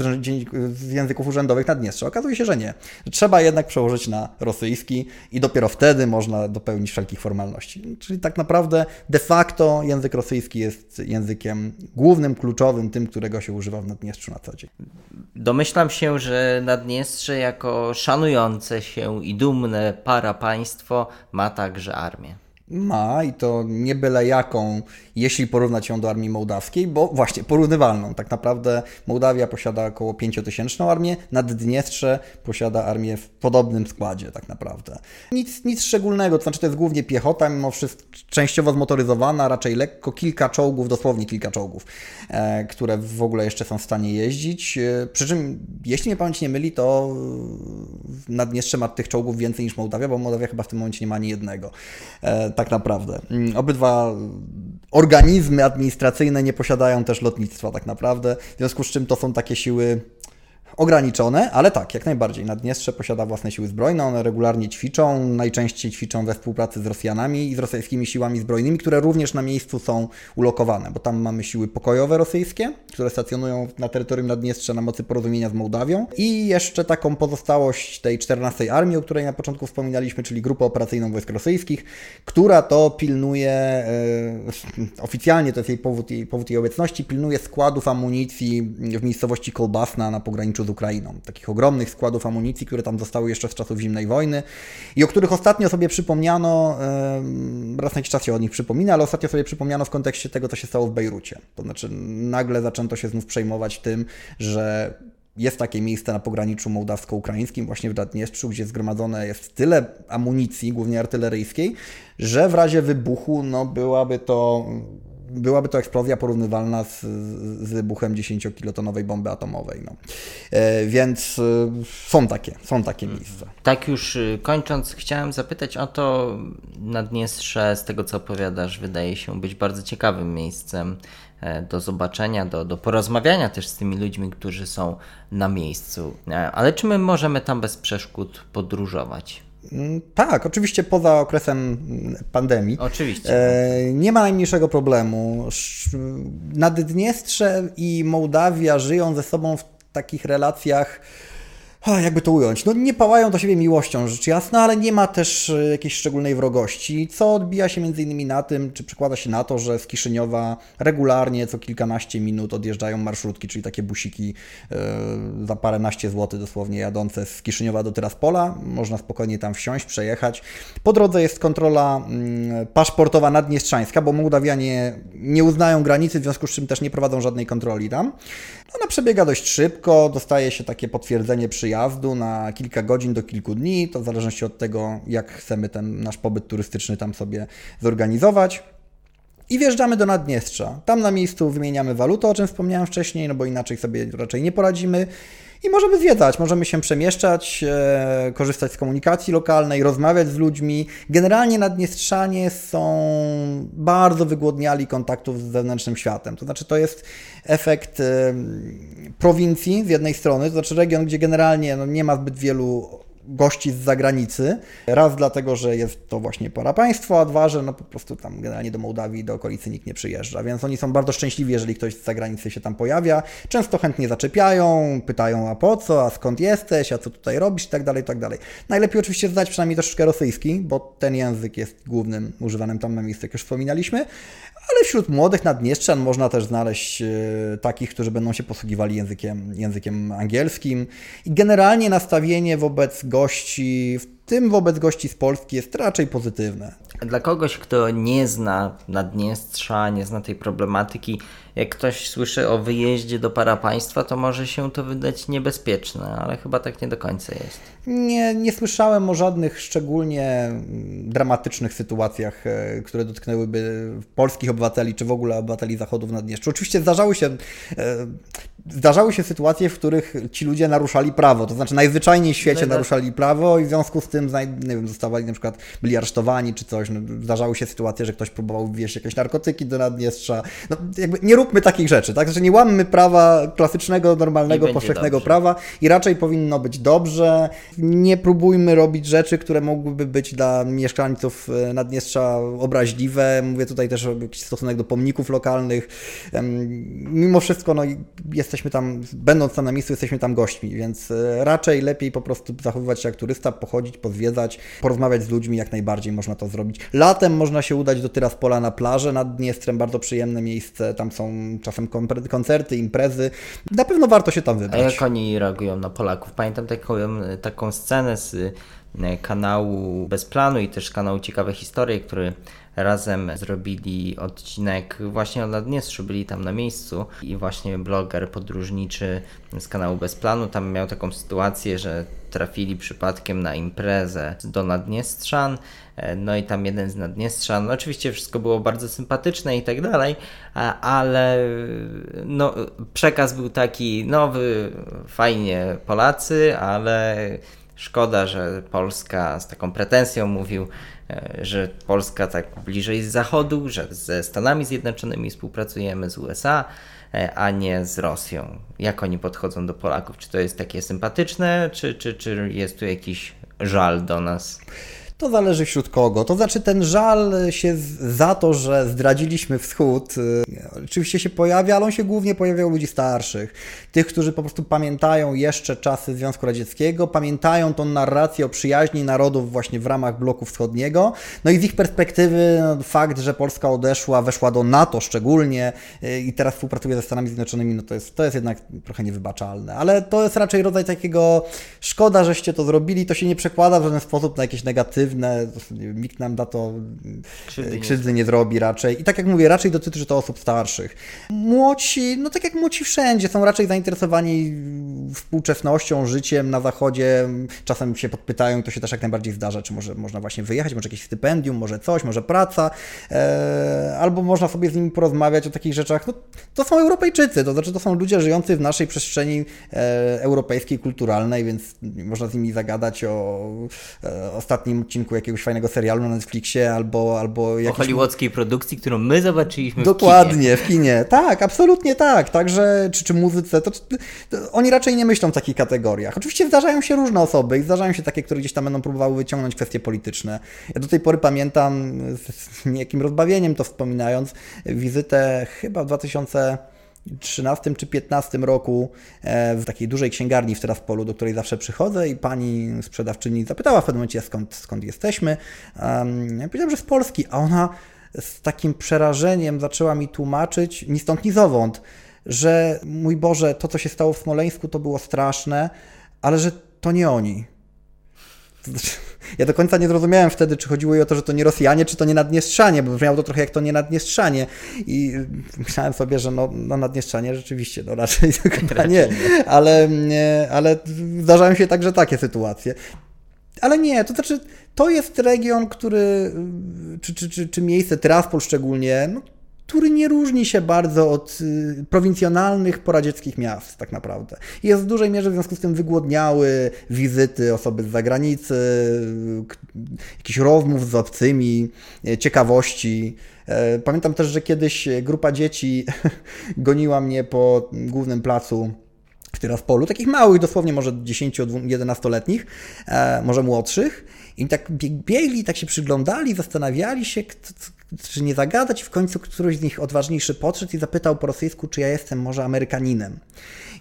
z języków urzędowych Naddniestrza. Okazuje się, że nie. Trzeba jednak przełożyć na rosyjski i dopiero wtedy można dopełnić wszelkich formalności. Czyli tak naprawdę de facto język rosyjski jest językiem głównym, kluczowym, tym, którego się używa w Naddniestrzu na co dzień. Domyślam się, że Naddniestrze jako szanujące się i dumne para państwo ma także armię. Ma i to nie byle jaką, jeśli porównać ją do armii mołdawskiej, bo właśnie porównywalną. Tak naprawdę Mołdawia posiada około 5000 armię, Naddniestrze posiada armię w podobnym składzie tak naprawdę. Nic, nic szczególnego, to znaczy to jest głównie piechota, mimo wszystko częściowo zmotoryzowana, raczej lekko, kilka czołgów, dosłownie kilka czołgów, e, które w ogóle jeszcze są w stanie jeździć. E, przy czym, jeśli mnie pamięć nie myli, to Naddniestrze ma tych czołgów więcej niż Mołdawia, bo Mołdawia chyba w tym momencie nie ma ani jednego. E, tak naprawdę. Mm, obydwa organizmy administracyjne nie posiadają też lotnictwa tak naprawdę, w związku z czym to są takie siły ograniczone, ale tak, jak najbardziej. Naddniestrze posiada własne siły zbrojne, one regularnie ćwiczą, najczęściej ćwiczą we współpracy z Rosjanami i z rosyjskimi siłami zbrojnymi, które również na miejscu są ulokowane, bo tam mamy siły pokojowe rosyjskie, które stacjonują na terytorium Naddniestrza na mocy porozumienia z Mołdawią i jeszcze taką pozostałość tej 14 Armii, o której na początku wspominaliśmy, czyli grupę operacyjną wojsk rosyjskich, która to pilnuje, e, oficjalnie to jest jej powód, jej powód jej obecności, pilnuje składów amunicji w miejscowości Kolbasna na pograniczu z Ukrainą. Takich ogromnych składów amunicji, które tam zostały jeszcze z czasów zimnej wojny i o których ostatnio sobie przypomniano, raz na jakiś czas się o nich przypomina, ale ostatnio sobie przypomniano w kontekście tego, co się stało w Bejrucie. To znaczy nagle zaczęto się znów przejmować tym, że jest takie miejsce na pograniczu mołdawsko-ukraińskim, właśnie w Naddniestrzu, gdzie zgromadzone jest tyle amunicji, głównie artyleryjskiej, że w razie wybuchu no, byłaby to byłaby to eksplozja porównywalna z, z wybuchem 10-kilotonowej bomby atomowej. No. E, więc e, są takie, są takie mhm. miejsca. Tak już y, kończąc, chciałem zapytać o to, Naddniestrze, z tego co opowiadasz, wydaje się być bardzo ciekawym miejscem e, do zobaczenia, do, do porozmawiania też z tymi ludźmi, którzy są na miejscu. Ale czy my możemy tam bez przeszkód podróżować? Mm, tak, oczywiście poza okresem pandemii. Oczywiście. E, nie ma najmniejszego problemu. Naddniestrze i Mołdawia żyją ze sobą w takich relacjach jakby to ująć, no nie pałają do siebie miłością, rzecz jasna, ale nie ma też e, jakiejś szczególnej wrogości, co odbija się między innymi na tym, czy przekłada się na to, że z Kiszyniowa regularnie co kilkanaście minut odjeżdżają marszrutki, czyli takie busiki yy, za paręnaście złotych dosłownie jadące z Kiszyniowa do Tyraspola. Można spokojnie tam wsiąść, przejechać. Po drodze jest kontrola yy, paszportowa naddniestrzańska, bo Mołdawianie nie uznają granicy, w związku z czym też nie prowadzą żadnej kontroli tam. Ona przebiega dość szybko, dostaje się takie potwierdzenie przyjazdu na kilka godzin do kilku dni, to w zależności od tego, jak chcemy ten nasz pobyt turystyczny tam sobie zorganizować. I wjeżdżamy do Naddniestrza. Tam na miejscu wymieniamy walutę, o czym wspomniałem wcześniej, no bo inaczej sobie raczej nie poradzimy. I możemy zwiedzać, możemy się przemieszczać, e, korzystać z komunikacji lokalnej, rozmawiać z ludźmi. Generalnie Naddniestrzanie są bardzo wygłodniali kontaktów z zewnętrznym światem. To znaczy, to jest efekt e, prowincji z jednej strony, to znaczy region, gdzie generalnie no, nie ma zbyt wielu gości z zagranicy. Raz dlatego, że jest to właśnie para państwo, a dwa, że no po prostu tam generalnie do Mołdawii, do okolicy nikt nie przyjeżdża, więc oni są bardzo szczęśliwi, jeżeli ktoś z zagranicy się tam pojawia. Często chętnie zaczepiają, pytają a po co, a skąd jesteś, a co tutaj robisz i tak dalej, i tak dalej. Najlepiej oczywiście znać przynajmniej troszeczkę rosyjski, bo ten język jest głównym używanym tam na miejscu, jak już wspominaliśmy, ale wśród młodych naddniestrzan można też znaleźć e, takich, którzy będą się posługiwali językiem, językiem angielskim. I generalnie nastawienie wobec gości, w tym wobec gości z Polski, jest raczej pozytywne. Dla kogoś, kto nie zna Naddniestrza, nie zna tej problematyki, jak ktoś słyszy o wyjeździe do parapaństwa, to może się to wydać niebezpieczne, ale chyba tak nie do końca jest. Nie, nie słyszałem o żadnych szczególnie dramatycznych sytuacjach, e, które dotknęłyby polskich obywateli, czy w ogóle obywateli zachodu w Naddniestrzu. Oczywiście zdarzały się, e, zdarzały się sytuacje, w których ci ludzie naruszali prawo, to znaczy najzwyczajniej w świecie no naruszali prawo i w związku z tym nie wiem, zostawali na przykład, byli aresztowani czy coś. No, zdarzały się sytuacje, że ktoś próbował wwieźć jakieś narkotyki do Naddniestrza. No, jakby nie róbmy takich rzeczy, tak? Znaczy nie łammy prawa klasycznego, normalnego, powszechnego dobrze. prawa i raczej powinno być dobrze. Nie próbujmy robić rzeczy, które mogłyby być dla mieszkańców e, Naddniestrza obraźliwe. Mówię tutaj też o jakiś stosunek do pomników lokalnych. Mimo wszystko, no, jesteśmy tam, będąc tam na miejscu, jesteśmy tam gośćmi, więc e, raczej lepiej po prostu zachowywać się jak turysta, pochodzić, pozwiedzać, porozmawiać z ludźmi, jak najbardziej można to zrobić. Latem można się udać do Tyraspola na plażę nad Dniestrem, bardzo przyjemne miejsce, tam są czasem koncerty, imprezy. Na pewno warto się tam wybrać. A jak oni reagują na Polaków? Pamiętam taką, taką scenę z e, kanału Bez Planu i też kanału Ciekawe Historie, który razem zrobili odcinek właśnie o Naddniestrzu, byli tam na miejscu i właśnie bloger podróżniczy z kanału Bez Planu tam miał taką sytuację, że trafili przypadkiem na imprezę do Naddniestrzan, no i tam jeden z Naddniestrzan, no oczywiście wszystko było bardzo sympatyczne i tak dalej, ale no, przekaz był taki nowy, fajnie Polacy, ale szkoda, że Polska z taką pretensją mówił, E, że Polska tak bliżej z Zachodu, że ze Stanami Zjednoczonymi współpracujemy z USA. e, a nie z Rosją. Jak oni podchodzą do Polaków? Czy to jest takie sympatyczne, czy, czy, czy jest tu jakiś żal do nas? To zależy wśród kogo. To znaczy ten żal się za to, że zdradziliśmy wschód, y, oczywiście się pojawia, ale on się głównie pojawia u ludzi starszych. Tych, którzy po prostu pamiętają jeszcze czasy Związku Radzieckiego, pamiętają tą narrację o przyjaźni narodów właśnie w ramach bloku wschodniego. No i z ich perspektywy no, fakt, że Polska odeszła, weszła do NATO szczególnie y, i teraz współpracuje ze Stanami Zjednoczonymi, no to jest, to jest jednak trochę niewybaczalne. Ale to jest raczej rodzaj takiego szkoda, żeście to zrobili, to się nie przekłada w żaden sposób na jakieś negatywne negatywne, nikt nam da to krzywdy, krzywdy nie zrobi raczej. I tak jak mówię, raczej dotyczy to osób starszych. Młodsi, no tak jak młodsi wszędzie, są raczej zainteresowani współczesnością, życiem na zachodzie. Czasem się podpytają, to się też jak najbardziej zdarza, czy może można właśnie wyjechać, może jakieś stypendium, może coś, może praca, e, albo można sobie z nimi porozmawiać o takich rzeczach. No, to są Europejczycy, to znaczy to są ludzie żyjący w naszej przestrzeni e, europejskiej, kulturalnej, więc można z nimi zagadać o e, ostatnim odcinku odcinku jakiegoś fajnego serialu na Netflixie albo... albo jakieś... O hollywoodzkiej produkcji, którą my zobaczyliśmy Dokładnie, w kinie. w kinie. Tak, absolutnie tak. Także, czy, czy muzyce, to, to, to, oni raczej nie myślą w takich kategoriach. Oczywiście zdarzają się różne osoby i zdarzają się takie, które gdzieś tam będą próbowały wyciągnąć kwestie polityczne. Ja do tej pory pamiętam, z niejakim rozbawieniem to wspominając, wizytę chyba w 2000 13 czy 15 roku e, w takiej dużej księgarni w Teraspolu, do której zawsze przychodzę i pani sprzedawczyni zapytała w pewnym momencie skąd, skąd jesteśmy. Ja powiedziałem, że z Polski, a ona z takim przerażeniem zaczęła mi tłumaczyć, ni stąd, ni zowąd, że mój Boże, to co się stało w Smoleńsku to było straszne, ale że to nie oni. Ja do końca nie zrozumiałem wtedy, czy chodziło jej o to, że to nie Rosjanie, czy to nie Naddniestrzanie, bo brzmiało to trochę jak to nie Naddniestrzanie. I myślałem sobie, że no, no Naddniestrzanie rzeczywiście, no raczej chyba nie. Ale, ale zdarzają się także takie sytuacje. Ale nie, to znaczy, to jest region, który, czy, czy, czy, czy miejsce, Tiraspol szczególnie, no, który nie różni się bardzo od y, prowincjonalnych poradzieckich miast, tak naprawdę. Jest w dużej mierze w związku z tym wygłodniały wizyty osoby z zagranicy, jakichś rozmów z obcymi, e, ciekawości. E, pamiętam też, że kiedyś grupa dzieci goniła mnie po głównym placu w Tyraspolu, takich małych, dosłownie może 10-11-letnich, e, może młodszych. I tak biegli, tak się przyglądali, zastanawiali się, czy nie zagadać. W końcu któryś z nich odważniejszy podszedł i zapytał po rosyjsku, czy ja jestem może Amerykaninem.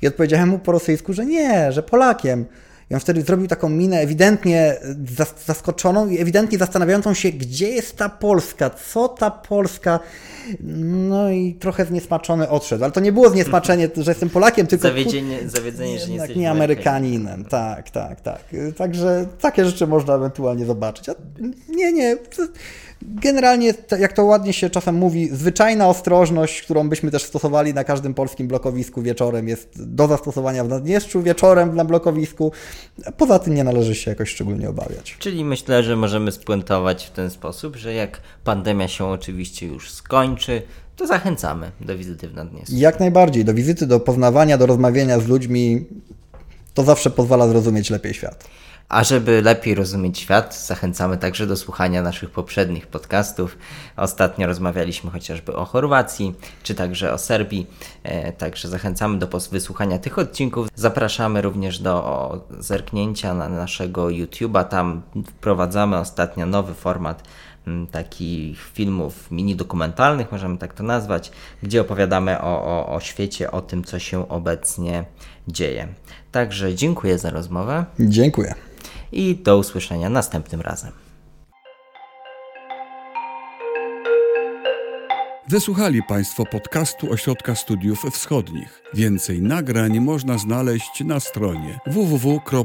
I odpowiedziałem mu po rosyjsku, że nie, że Polakiem. I on wtedy zrobił taką minę ewidentnie zaskoczoną i ewidentnie zastanawiającą się, gdzie jest ta Polska, co ta Polska. No i trochę zniesmaczony odszedł. Ale to nie było zniesmaczenie, że jestem Polakiem, tylko. Zawiedzenie, zawiedzenie że nie jesteś nie Amerykaninem. Tak, tak, tak. Także takie rzeczy można ewentualnie zobaczyć. A nie, nie. Generalnie, jak to ładnie się czasem mówi, zwyczajna ostrożność, którą byśmy też stosowali na każdym polskim blokowisku wieczorem, jest do zastosowania w Naddniestrzu wieczorem na blokowisku. Poza tym nie należy się jakoś szczególnie obawiać. Czyli myślę, że możemy spuentować w ten sposób, że jak pandemia się oczywiście już skończy, to zachęcamy do wizyty w Naddniestrzu. Jak najbardziej, do wizyty, do poznawania, do rozmawiania z ludźmi. To zawsze pozwala zrozumieć lepiej świat. A żeby lepiej rozumieć świat, zachęcamy także do słuchania naszych poprzednich podcastów. Ostatnio rozmawialiśmy chociażby o Chorwacji, czy także o Serbii. E, także zachęcamy do wysłuchania tych odcinków. Zapraszamy również do zerknięcia na naszego YouTube'a. Tam wprowadzamy ostatnio nowy format takich filmów mini dokumentalnych, możemy tak to nazwać, gdzie opowiadamy o, o, o świecie, o tym, co się obecnie dzieje. Także dziękuję za rozmowę. Dziękuję i do usłyszenia następnym razem. Wysłuchali Państwo podcastu Ośrodka Studiów Wschodnich. Więcej nagrań można znaleźć na stronie www.osw.waw.pl.